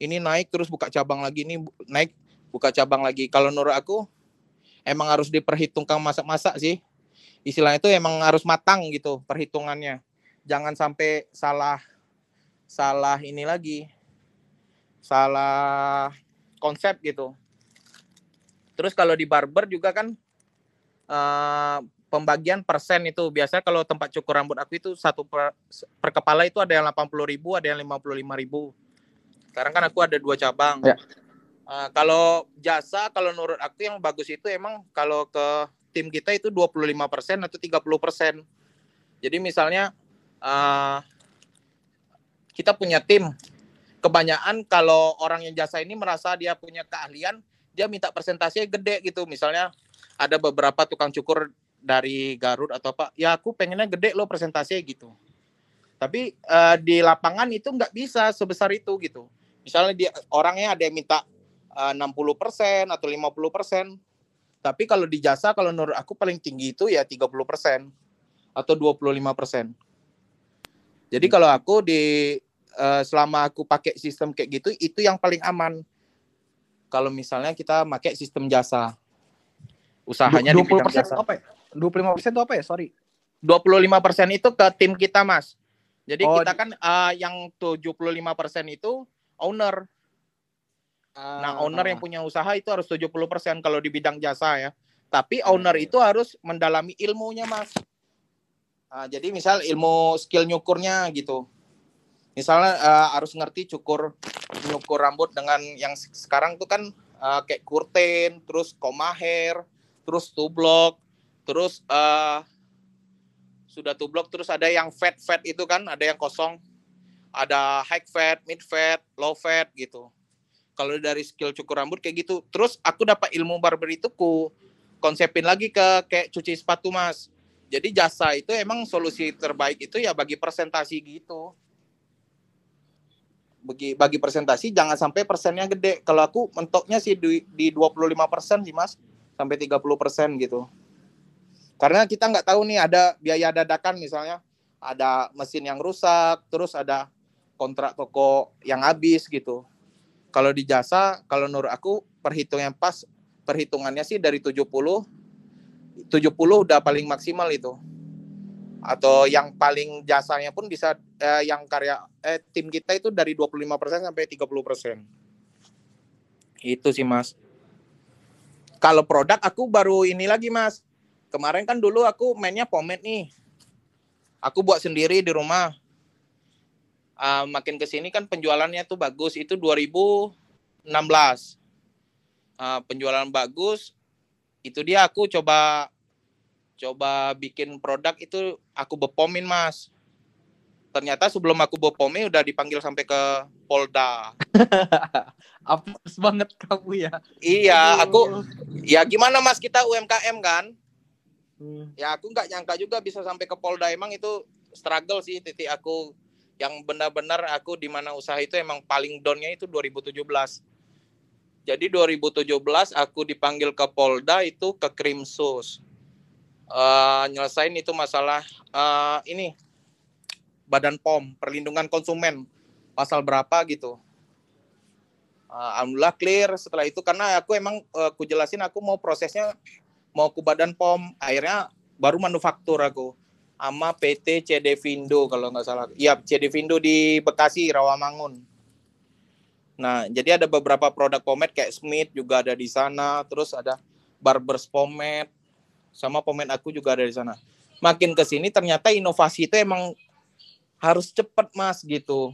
Ini naik terus buka cabang lagi, ini naik buka cabang lagi. Kalau menurut aku emang harus diperhitungkan masak-masak sih. Istilahnya itu emang harus matang gitu perhitungannya. Jangan sampai salah salah ini lagi. Salah konsep gitu. Terus kalau di barber juga kan uh, pembagian persen itu biasa kalau tempat cukur rambut aku itu satu per, per kepala itu ada yang 80 ribu, ada yang 55 ribu. Sekarang kan aku ada dua cabang. Ya. Uh, kalau jasa, kalau menurut aku yang bagus itu emang kalau ke tim kita itu 25% atau 30%. Jadi misalnya uh, kita punya tim, kebanyakan kalau orang yang jasa ini merasa dia punya keahlian, dia minta presentasinya gede gitu. Misalnya ada beberapa tukang cukur dari Garut atau apa, ya aku pengennya gede loh presentasinya gitu. Tapi uh, di lapangan itu nggak bisa sebesar itu gitu. Misalnya dia orangnya ada yang minta 60% atau 50%. Tapi kalau di jasa kalau menurut aku paling tinggi itu ya 30% atau 25%. Jadi kalau aku di uh, selama aku pakai sistem kayak gitu itu yang paling aman. Kalau misalnya kita pakai sistem jasa. Usahanya 20% di bidang jasa. Apa ya? 25% itu apa ya? Sorry. 25% itu ke tim kita, Mas. Jadi oh, kita kan uh, yang 75% itu owner. Nah, owner yang ah. punya usaha itu harus 70% kalau di bidang jasa ya. Tapi iya, owner iya. itu harus mendalami ilmunya, Mas. Nah, jadi misal ilmu skill nyukurnya gitu. Misalnya uh, harus ngerti cukur nyukur rambut dengan yang sekarang tuh kan uh, kayak kurten, terus koma hair, terus tublok, terus uh, sudah tublok terus ada yang fat fat itu kan, ada yang kosong. Ada high fat, mid fat, low fat gitu kalau dari skill cukur rambut kayak gitu terus aku dapat ilmu barber itu ku konsepin lagi ke kayak cuci sepatu mas. Jadi jasa itu emang solusi terbaik itu ya bagi presentasi gitu. Bagi bagi presentasi jangan sampai persennya gede. Kalau aku mentoknya sih di, di 25 persen sih mas. Sampai 30 persen gitu. Karena kita nggak tahu nih ada biaya dadakan misalnya. Ada mesin yang rusak terus ada kontrak toko yang habis gitu kalau di jasa, kalau menurut aku perhitungan pas, perhitungannya sih dari 70, 70 udah paling maksimal itu. Atau yang paling jasanya pun bisa eh, yang karya eh, tim kita itu dari 25% sampai 30%. Itu sih Mas. Kalau produk aku baru ini lagi Mas. Kemarin kan dulu aku mainnya pomade nih. Aku buat sendiri di rumah uh, makin ke sini kan penjualannya tuh bagus. Itu 2016. Uh, penjualan bagus. Itu dia aku coba coba bikin produk itu aku bepomin, Mas. Ternyata sebelum aku bepomin udah dipanggil sampai ke Polda. Apes banget kamu ya. Iya, aku ya gimana Mas kita UMKM kan? Hmm. Ya aku nggak nyangka juga bisa sampai ke Polda. Emang itu struggle sih titik aku yang benar-benar aku di mana usaha itu emang paling downnya itu 2017 Jadi 2017 aku dipanggil ke Polda itu ke Krimsus. Uh, nyelesain itu masalah uh, ini Badan POM, perlindungan konsumen. Pasal berapa gitu. Uh, Alhamdulillah clear setelah itu karena aku emang uh, aku jelasin aku mau prosesnya mau ke Badan POM. Akhirnya baru manufaktur aku sama PT CD Vindo kalau nggak salah. Iya, CD Vindo di Bekasi, Rawamangun. Nah, jadi ada beberapa produk pomade kayak Smith juga ada di sana, terus ada Barber's pomade, sama pomade aku juga ada di sana. Makin ke sini ternyata inovasi itu emang harus cepat mas gitu.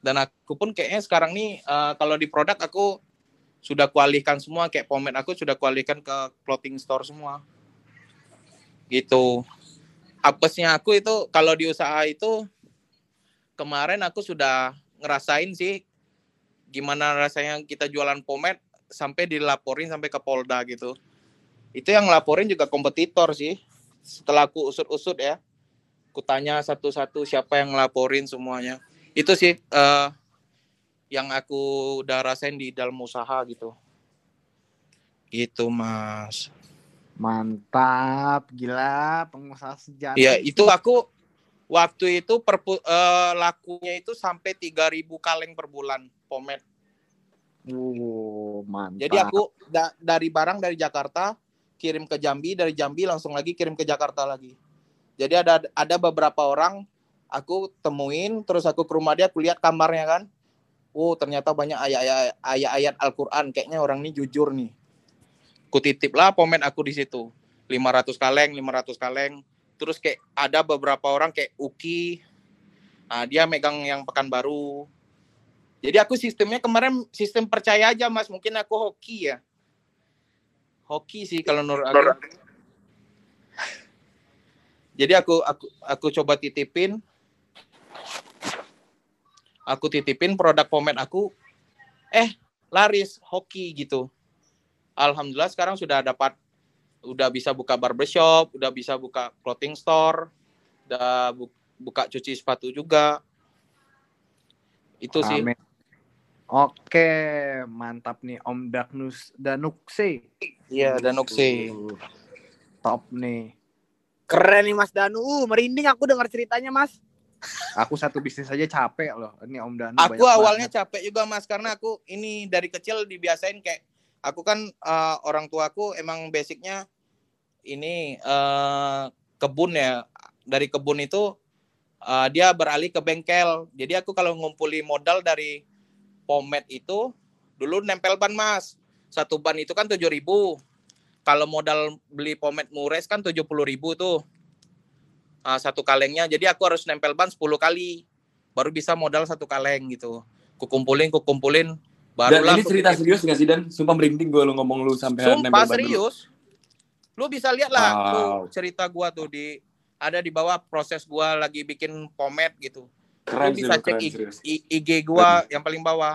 Dan aku pun kayaknya sekarang nih uh, kalau di produk aku sudah kualikan semua kayak pomade aku sudah kualikan ke clothing store semua. Gitu. Apesnya aku itu kalau di usaha itu kemarin aku sudah ngerasain sih gimana rasanya kita jualan pomade sampai dilaporin sampai ke Polda gitu. Itu yang laporin juga kompetitor sih. Setelah aku usut-usut ya, aku tanya satu-satu siapa yang ngelaporin semuanya. Itu sih uh, yang aku udah rasain di dalam usaha gitu. Gitu mas. Mantap, gila pengusaha sejati. Iya, itu aku waktu itu per uh, lakunya itu sampai 3000 kaleng per bulan pomade. Uh, mantap. Jadi aku da dari barang dari Jakarta kirim ke Jambi, dari Jambi langsung lagi kirim ke Jakarta lagi. Jadi ada ada beberapa orang aku temuin, terus aku ke rumah dia, aku lihat kamarnya kan. Oh ternyata banyak ayat-ayat ayat Al-Quran, kayaknya orang ini jujur nih. Ku titip lah pomen aku di situ. 500 kaleng, 500 kaleng. Terus kayak ada beberapa orang kayak Uki, nah, dia megang yang Pekanbaru, jadi aku sistemnya kemarin sistem percaya aja mas. Mungkin aku hoki ya. Hoki sih kalau menurut aku. Jadi aku aku aku coba titipin. Aku titipin produk pomade aku. Eh laris hoki gitu. Alhamdulillah sekarang sudah dapat udah bisa buka barbershop, udah bisa buka clothing store, udah buka cuci sepatu juga. Itu sih. Amin. Oke, mantap nih Om Dagnus Danukse. Iya, Danukse. Top nih. Keren nih Mas Danu. Uh, merinding aku dengar ceritanya, Mas. Aku satu bisnis aja capek loh. Ini Om Danu. Aku awalnya banget. capek juga, Mas, karena aku ini dari kecil dibiasain kayak aku kan uh, orang tuaku emang basicnya ini uh, kebun ya. Dari kebun itu uh, dia beralih ke bengkel. Jadi aku kalau ngumpuli modal dari pomade itu dulu nempel ban mas. Satu ban itu kan tujuh ribu. Kalau modal beli pomade mures kan tujuh puluh ribu tuh. Uh, satu kalengnya. Jadi aku harus nempel ban 10 kali. Baru bisa modal satu kaleng gitu. Kukumpulin kukumpulin baru dan ini cerita serius gak sih dan sumpah merinding gue lo ngomong lu sampai sumpah serius dulu. lu bisa lihat lah wow. tuh cerita gua tuh di ada di bawah proses gua lagi bikin pomade gitu Keren lu bisa cek keren, IG, IG gua keren. yang paling bawah.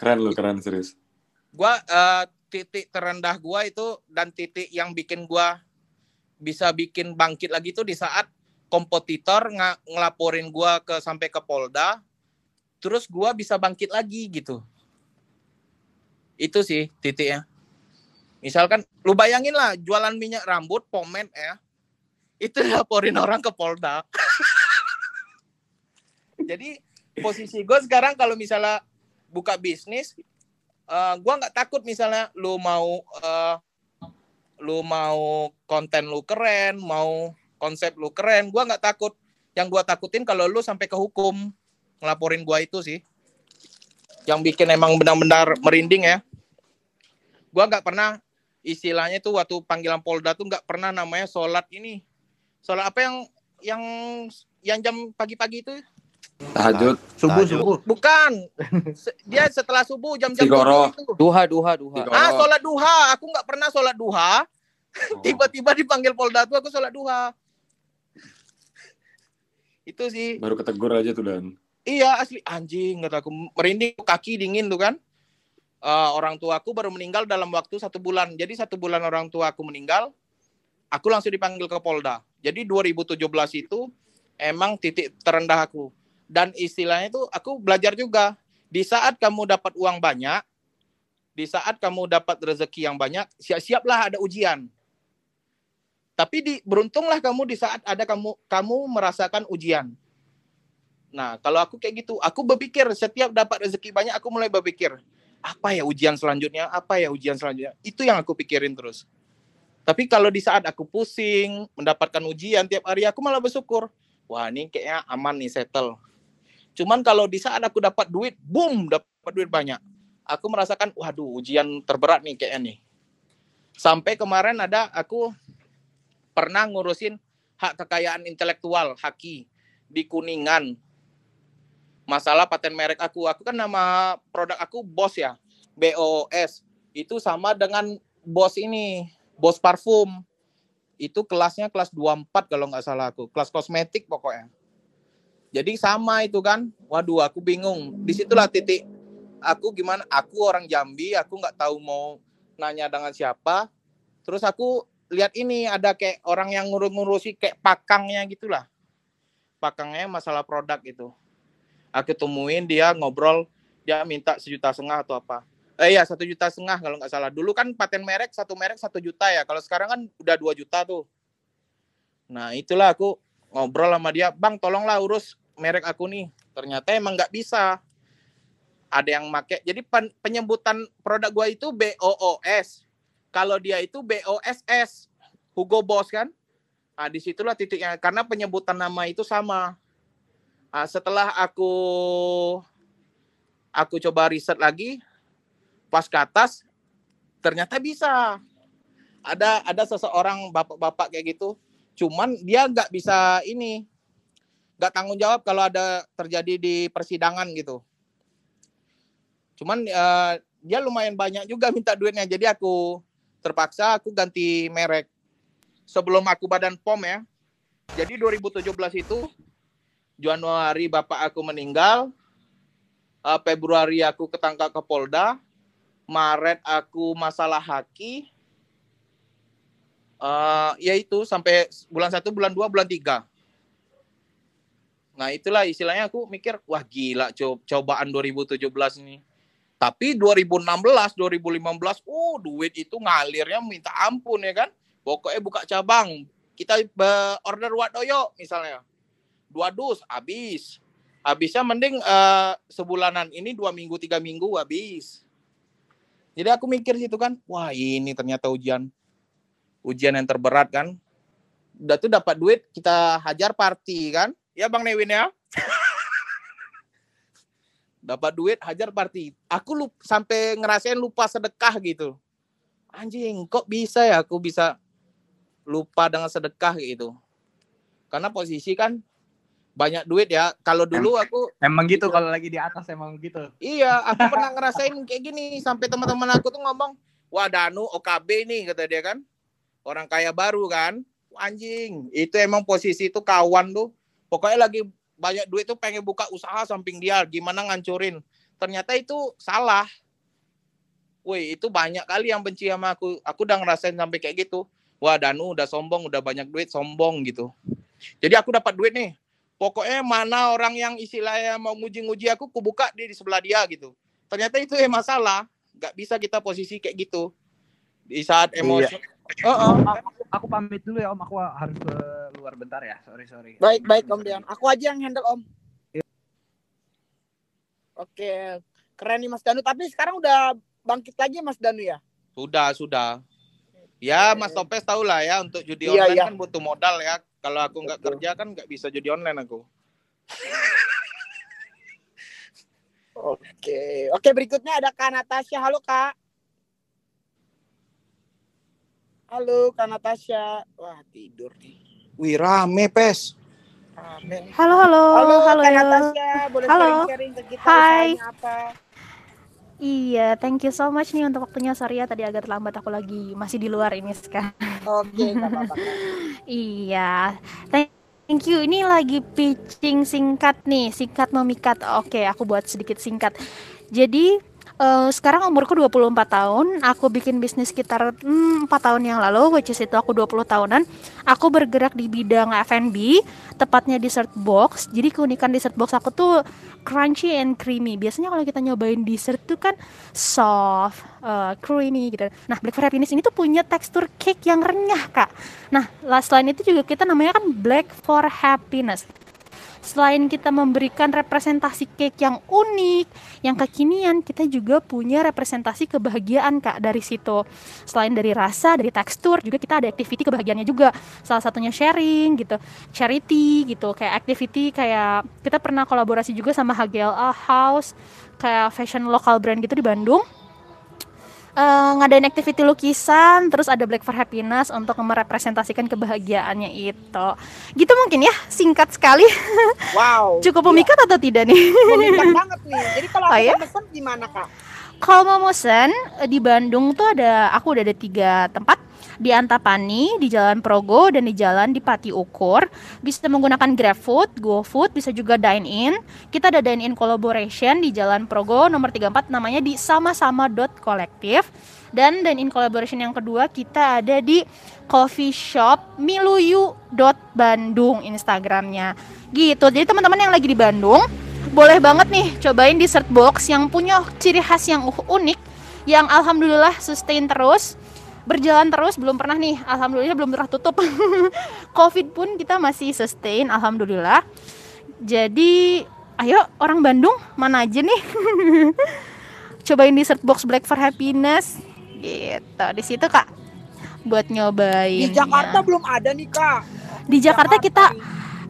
Keren lu, keren serius. Gua uh, titik terendah gua itu dan titik yang bikin gua bisa bikin bangkit lagi itu di saat kompetitor ng ngelaporin gua ke sampai ke Polda, terus gua bisa bangkit lagi gitu. Itu sih titiknya. Misalkan lu bayangin lah jualan minyak rambut, pomade ya. Itu laporin orang ke Polda. Jadi posisi gue sekarang kalau misalnya buka bisnis, uh, gue nggak takut misalnya lu mau uh, lu mau konten lu keren, mau konsep lu keren, gue nggak takut. Yang gue takutin kalau lu sampai ke hukum ngelaporin gue itu sih. Yang bikin emang benar-benar merinding ya. Gue nggak pernah istilahnya tuh waktu panggilan Polda tuh nggak pernah namanya sholat ini. Sholat apa yang yang yang jam pagi-pagi itu Tahajud. Subuh, subuh. Bukan. Dia setelah subuh jam-jam itu. Duha, duha, duha. Ah, sholat duha. Aku nggak pernah sholat duha. Oh. Tiba-tiba dipanggil Polda tuh aku sholat duha. Itu sih. Baru ketegur aja tuh Dan. Iya asli anjing nggak aku merinding kaki dingin tuh kan. Uh, orang tua aku baru meninggal dalam waktu satu bulan. Jadi satu bulan orang tua aku meninggal, aku langsung dipanggil ke Polda. Jadi 2017 itu emang titik terendah aku dan istilahnya itu aku belajar juga di saat kamu dapat uang banyak Di saat kamu dapat rezeki yang banyak, siap-siaplah ada ujian. Tapi di, beruntunglah kamu di saat ada kamu kamu merasakan ujian. Nah, kalau aku kayak gitu, aku berpikir setiap dapat rezeki banyak, aku mulai berpikir, apa ya ujian selanjutnya? Apa ya ujian selanjutnya? Itu yang aku pikirin terus. Tapi kalau di saat aku pusing, mendapatkan ujian tiap hari, aku malah bersyukur. Wah, ini kayaknya aman nih, settle. Cuman kalau di saat aku dapat duit, boom, dapat duit banyak. Aku merasakan, waduh, ujian terberat nih kayaknya nih. Sampai kemarin ada aku pernah ngurusin hak kekayaan intelektual haki di Kuningan. Masalah paten merek aku, aku kan nama produk aku bos ya, BOS. Itu sama dengan bos ini, bos parfum. Itu kelasnya kelas 24 kalau nggak salah aku, kelas kosmetik pokoknya. Jadi sama itu kan, waduh aku bingung. Di situlah titik aku gimana, aku orang Jambi, aku nggak tahu mau nanya dengan siapa. Terus aku lihat ini ada kayak orang yang ngurus-ngurusi kayak pakangnya gitulah. Pakangnya masalah produk itu. Aku temuin dia ngobrol, dia minta sejuta setengah atau apa. Eh ya satu juta setengah kalau nggak salah. Dulu kan paten merek satu merek satu juta ya. Kalau sekarang kan udah dua juta tuh. Nah itulah aku ngobrol sama dia, bang tolonglah urus merek aku nih. Ternyata emang nggak bisa. Ada yang make. Jadi penyebutan produk gua itu BOOS kalau dia itu BOSS, Hugo Boss kan? Nah, di situlah titiknya. Karena penyebutan nama itu sama. Nah, setelah aku aku coba riset lagi, pas ke atas, ternyata bisa. Ada ada seseorang bapak-bapak kayak gitu, cuman dia nggak bisa ini, nggak tanggung jawab kalau ada terjadi di persidangan gitu. Cuman uh, dia lumayan banyak juga minta duitnya, jadi aku terpaksa aku ganti merek sebelum aku badan pom ya. Jadi 2017 itu Januari bapak aku meninggal, uh, Februari aku ketangkap ke Polda, Maret aku masalah haki, uh, ya itu sampai bulan satu, bulan dua, bulan tiga. Nah itulah istilahnya aku mikir, wah gila co cobaan 2017 ini. Tapi 2016, 2015, oh duit itu ngalirnya minta ampun ya kan. Pokoknya buka cabang. Kita order wadoyo misalnya. Dua dus, habis. Habisnya mending uh, sebulanan ini dua minggu, tiga minggu habis. Jadi aku mikir situ kan, wah ini ternyata ujian. Ujian yang terberat kan. Udah tuh dapat duit, kita hajar party kan. Ya Bang Newin ya dapat duit hajar party aku lupa, sampai ngerasain lupa sedekah gitu anjing kok bisa ya aku bisa lupa dengan sedekah gitu karena posisi kan banyak duit ya. Kalau dulu aku emang gitu kalau lagi di atas emang gitu. Iya aku pernah ngerasain kayak gini. Sampai teman-teman aku tuh ngomong wah Danu OKB nih kata dia kan. Orang kaya baru kan? Anjing itu emang posisi itu kawan tuh. Pokoknya lagi banyak duit tuh pengen buka usaha samping dia gimana ngancurin. Ternyata itu salah. Woi itu banyak kali yang benci sama aku. Aku udah ngerasain sampai kayak gitu. Wah Danu udah sombong udah banyak duit sombong gitu. Jadi aku dapat duit nih pokoknya mana orang yang istilahnya mau nguji-nguji aku aku buka di, di sebelah dia gitu ternyata itu ya masalah nggak bisa kita posisi kayak gitu di saat iya. emosi iya. Oh, oh. Aku, aku pamit dulu ya Om. Aku harus ke luar bentar ya. Sorry sorry. Baik baik Om Dian. Aku aja yang handle Om. Iya. Oke, keren nih Mas Danu. Tapi sekarang udah bangkit lagi Mas Danu ya? Sudah sudah. Ya Mas Topes tahu lah ya untuk judi iya, online iya. kan butuh modal ya. Kalau aku nggak kerja kan nggak bisa judi online aku. Oke, oke berikutnya ada Kak Natasha. Halo Kak. Halo Kak Natasha. Wah, tidur nih. Wih, rame, Pes. Rame. Halo, halo. Halo, halo Kak Natasha. Boleh halo. sharing ke kita Hai. apa? Iya, thank you so much nih untuk waktunya. Sorry ya tadi agak terlambat aku lagi masih di luar ini sekarang. Oke, okay, apa-apa. iya. Thank you. Ini lagi pitching singkat nih, singkat memikat. Oke, aku buat sedikit singkat. Jadi Eh, sekarang umurku 24 tahun, aku bikin bisnis sekitar hmm, 4 tahun yang lalu, which is itu aku 20 tahunan. Aku bergerak di bidang F&B, tepatnya dessert box. Jadi keunikan dessert box aku tuh crunchy and creamy. Biasanya kalau kita nyobain dessert tuh kan soft, uh, creamy gitu. Nah, Black for Happiness ini tuh punya tekstur cake yang renyah, Kak. Nah, selain itu juga kita namanya kan Black for Happiness selain kita memberikan representasi cake yang unik, yang kekinian, kita juga punya representasi kebahagiaan Kak dari situ. Selain dari rasa, dari tekstur, juga kita ada activity kebahagiaannya juga. Salah satunya sharing gitu, charity gitu, kayak activity kayak kita pernah kolaborasi juga sama HGLA House, kayak fashion lokal brand gitu di Bandung uh, ngadain activity lukisan, terus ada Black for Happiness untuk merepresentasikan kebahagiaannya itu. Gitu mungkin ya, singkat sekali. Wow. Cukup iya. memikat atau tidak nih? Memikat banget nih. Jadi kalau Oh, aku ya? pesen gimana kak? Kalau mau mesen eh, di Bandung tuh ada aku udah ada tiga tempat di Antapani, di Jalan Progo dan di Jalan di Pati Ukur. Bisa menggunakan GrabFood, GoFood, bisa juga dine in. Kita ada dine in collaboration di Jalan Progo nomor 34 namanya di sama-sama.kolektif. Dan dine in collaboration yang kedua kita ada di coffee shop miluyu.bandung Instagramnya. Gitu. Jadi teman-teman yang lagi di Bandung boleh banget nih cobain dessert box yang punya ciri khas yang unik yang alhamdulillah sustain terus berjalan terus belum pernah nih. Alhamdulillah belum pernah tutup. Covid pun kita masih sustain alhamdulillah. Jadi ayo orang Bandung mana aja nih? Cobain dessert box black for happiness. Gitu di situ kak. Buat nyobain Di Jakarta belum ada nih kak. di Jakarta kita nih.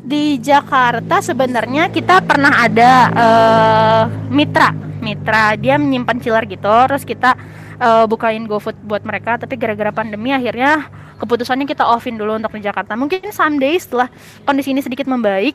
di Jakarta sebenarnya kita pernah ada eh, mitra. Mitra dia menyimpan chiller gitu terus kita eh, bukain GoFood buat mereka tapi gara-gara pandemi akhirnya keputusannya kita offin dulu untuk di Jakarta. Mungkin someday setelah kondisi ini sedikit membaik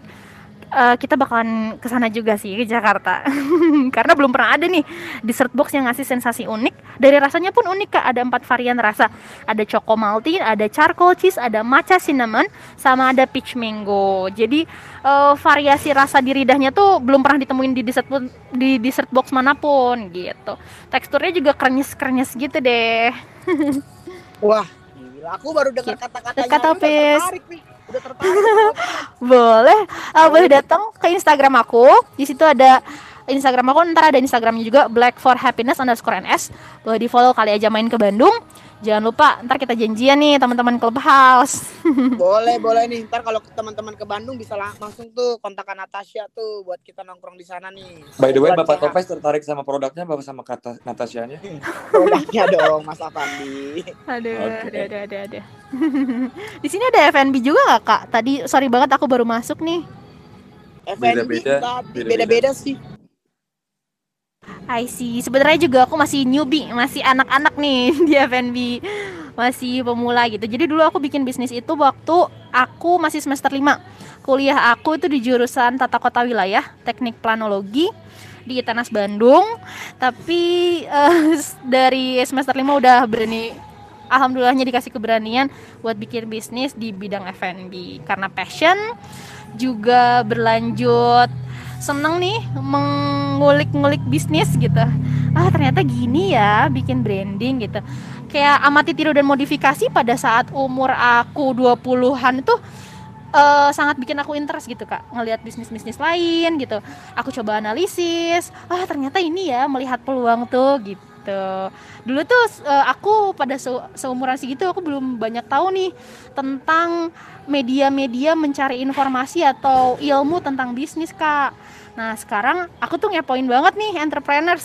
eh, kita bakalan ke sana juga sih ke Jakarta karena belum pernah ada nih dessert box yang ngasih sensasi unik dari rasanya pun unik kak ada empat varian rasa ada choco malty ada charcoal cheese ada matcha cinnamon sama ada peach mango jadi eh, variasi rasa di lidahnya tuh belum pernah ditemuin di dessert di dessert box mana pun gitu teksturnya juga krenyes krenyes gitu deh Wah, gila. Aku baru dengar Gitu. kata-katanya. Kata Pis. tertarik nih. Udah tertarik. boleh. Eh, boleh datang ke Instagram aku. Di situ ada Instagram aku ntar ada Instagramnya juga Black for Happiness underscore ns boleh di follow kali aja main ke Bandung jangan lupa ntar kita janjian nih teman-teman clubhouse boleh, boleh nih. Ntar kalau teman-teman ke Bandung bisa lang- langsung tuh kontakkan Natasha tuh buat kita nongkrong di sana nih. By the way, Bulan Bapak. Topes tertarik sama produknya, Bapak sama kata Natasianya? Produknya dong, Mas Afandi. aduh Oke. aduh aduh aduh, aduh. di sini ada FNB juga nggak kak tadi sorry banget aku baru masuk nih FNB beda-beda. beda-beda sih. I see. Sebenarnya juga aku masih newbie, masih anak-anak nih di FNB, masih pemula gitu. Jadi dulu aku bikin bisnis itu waktu aku masih semester 5. Kuliah aku itu di jurusan Tata Kota Wilayah, Teknik Planologi di ITENAS Bandung. Tapi eh, dari semester 5 udah berani alhamdulillahnya dikasih keberanian buat bikin bisnis di bidang F&B karena passion juga berlanjut seneng nih mengulik-ngulik bisnis gitu. Ah ternyata gini ya bikin branding gitu. Kayak amati tiru dan modifikasi pada saat umur aku 20-an tuh eh, sangat bikin aku interest gitu kak. Ngelihat bisnis-bisnis lain gitu. Aku coba analisis. Ah ternyata ini ya melihat peluang tuh gitu dulu tuh eh, aku pada se- seumuran segitu aku belum banyak tahu nih tentang media-media mencari informasi atau ilmu tentang bisnis kak. Nah sekarang aku tuh ngepoin banget nih entrepreneurs.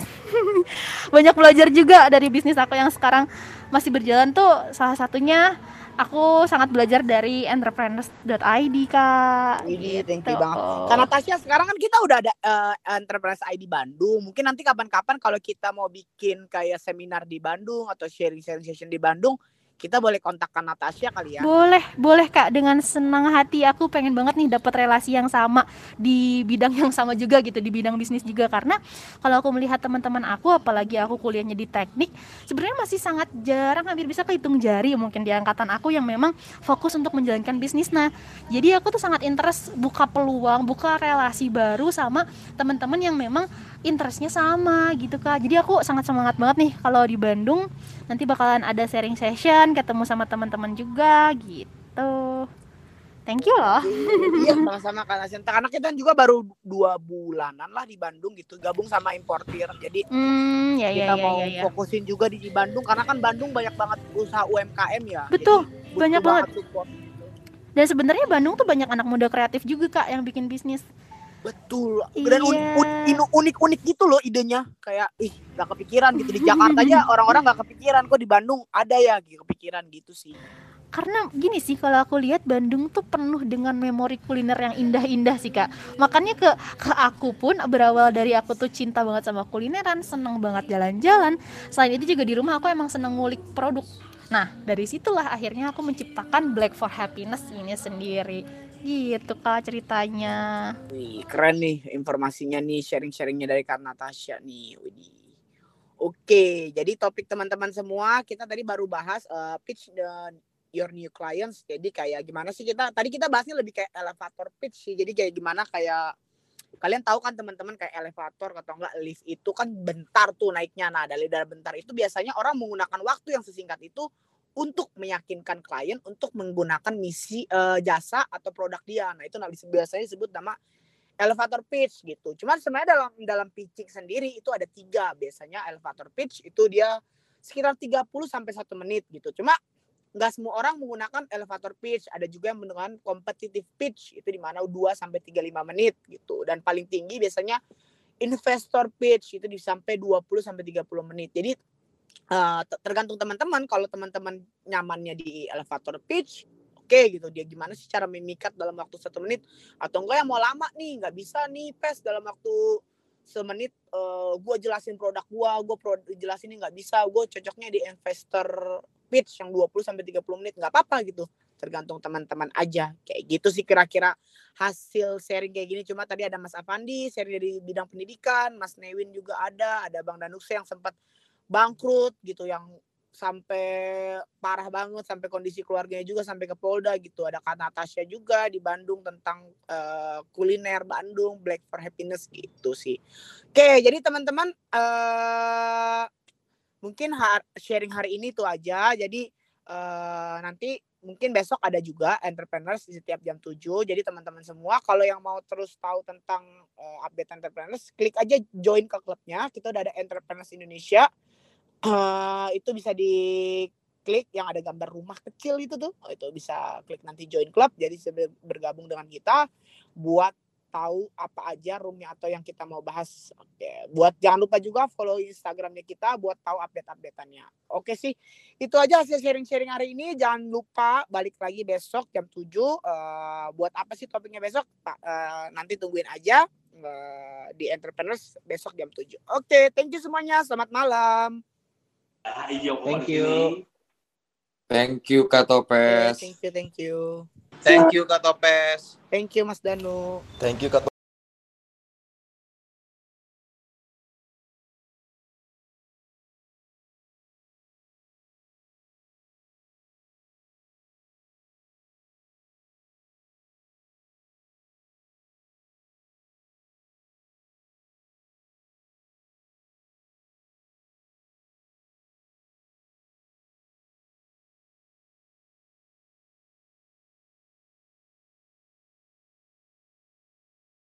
Banyak belajar juga dari bisnis aku yang sekarang masih berjalan tuh. Salah satunya aku sangat belajar dari entrepreneurs.id kak Ini thank you Gitu. banget. Kak Natasha, sekarang kan kita udah ada eh, Enterprise ID Bandung. Mungkin nanti kapan-kapan kalau kita mau bikin kayak seminar di Bandung atau sharing-sharing session di Bandung, kita boleh kontakkan Natasha kali ya. Boleh, boleh Kak. Dengan senang hati aku pengen banget nih dapat relasi yang sama di bidang yang sama juga gitu, di bidang bisnis juga karena kalau aku melihat teman-teman aku apalagi aku kuliahnya di teknik, sebenarnya masih sangat jarang hampir bisa kehitung jari mungkin di angkatan aku yang memang fokus untuk menjalankan bisnis. Nah, jadi aku tuh sangat interest buka peluang, buka relasi baru sama teman-teman yang memang interestnya sama gitu kak. Jadi aku sangat semangat banget nih kalau di Bandung nanti bakalan ada sharing session ketemu sama teman-teman juga gitu. Thank you loh. Iya sama-sama Kak Nasinta karena kita juga baru dua bulanan lah di Bandung gitu gabung sama importir. Jadi hmm ya ya kita ya mau ya, ya. fokusin juga di, di Bandung karena kan Bandung banyak banget usaha UMKM ya. Betul, Jadi banyak banget. support. dan sebenarnya Bandung tuh banyak anak muda kreatif juga kak yang bikin bisnis betul. Dan Iya. unik-unik gitu loh idenya. Kayak ih gak kepikiran gitu. Di Jakarta aja orang-orang gak kepikiran. Kok di Bandung ada ya gitu kepikiran gitu sih. Karena gini sih kalau aku lihat Bandung tuh penuh dengan memori kuliner yang indah-indah sih kak. Makanya ke ke aku pun berawal dari aku tuh cinta banget sama kulineran seneng banget jalan-jalan. Selain itu juga di rumah aku emang seneng ngulik produk. Nah dari situlah akhirnya aku menciptakan Black for Happiness ini sendiri gitu kak ceritanya Wih, keren nih informasinya nih, sharing-sharingnya dari Kak Natasha nih. Widih. Oke, jadi topik teman-teman semua kita tadi baru bahas eh, pitch the your new clients. Jadi kayak gimana sih kita tadi kita bahasnya lebih kayak elevator pitch sih. Jadi kayak gimana kayak kalian tahu kan teman-teman kayak elevator atau enggak lift itu kan bentar tuh naiknya. Nah, dari dari bentar itu biasanya orang menggunakan waktu yang sesingkat itu untuk meyakinkan klien untuk menggunakan misi eh, jasa atau produk dia. Nah, itu biasanya disebut nama elevator pitch gitu. Cuman sebenarnya dalam dalam pitching sendiri itu ada tiga biasanya elevator pitch itu dia sekitar 30 sampai satu menit gitu. Cuma nggak semua orang menggunakan elevator pitch, ada juga yang menggunakan competitive pitch itu di mana 2 sampai 35 menit gitu. Dan paling tinggi biasanya investor pitch itu di sampai 20 sampai 30 menit. Jadi eh, te- tergantung teman-teman. Kalau teman-teman nyamannya di elevator pitch oke gitu. Dia gimana sih cara memikat dalam waktu satu menit? Atau enggak yang mau lama nih nggak bisa nih pes dalam waktu semenit gue jelasin produk gue gue pro jelasin ini nggak bisa gue cocoknya di investor pitch yang 20 sampai 30 menit nggak apa-apa gitu. Tergantung teman-teman aja. Kayak gitu sih kira-kira hasil sharing kayak gini. Cuma tadi ada Mas Avandi sharing dari bidang pendidikan Mas Newin juga ada ada Bang Danukse yang sempat bangkrut gitu yang sampai parah banget sampai kondisi keluarganya juga sampai ke Polda gitu. Ada Kak Natasha juga di Bandung tentang eh, kuliner Bandung Black for Happiness gitu sih. Oke jadi teman-teman eh mungkin har- sharing hari ini itu aja. Jadi eh nanti mungkin besok ada juga entrepreneurs di setiap jam 7 jadi teman-teman semua kalau yang mau terus tahu tentang eh, update entrepreneurs klik aja join ke klubnya. Kita udah ada entrepreneurs Indonesia eh itu bisa di klik yang ada gambar rumah kecil itu tuh. Oh, itu bisa klik nanti join club. Jadi bergabung dengan kita buat tahu apa aja roomnya atau yang kita mau bahas. Oke buat jangan lupa juga follow instagramnya kita buat tahu update updateannya oke sih itu aja hasil sharing sharing hari ini. Jangan lupa balik lagi besok jam 7 Eh, buat apa sih topiknya besok? Eh, nanti tungguin aja eh, di entrepreneurs besok jam 7 oke thank you semuanya. Selamat malam Thank you. Thank you Kak Topes. thank you thank you Thank you Kak Topes. thank you Mas Danu Thank you Kak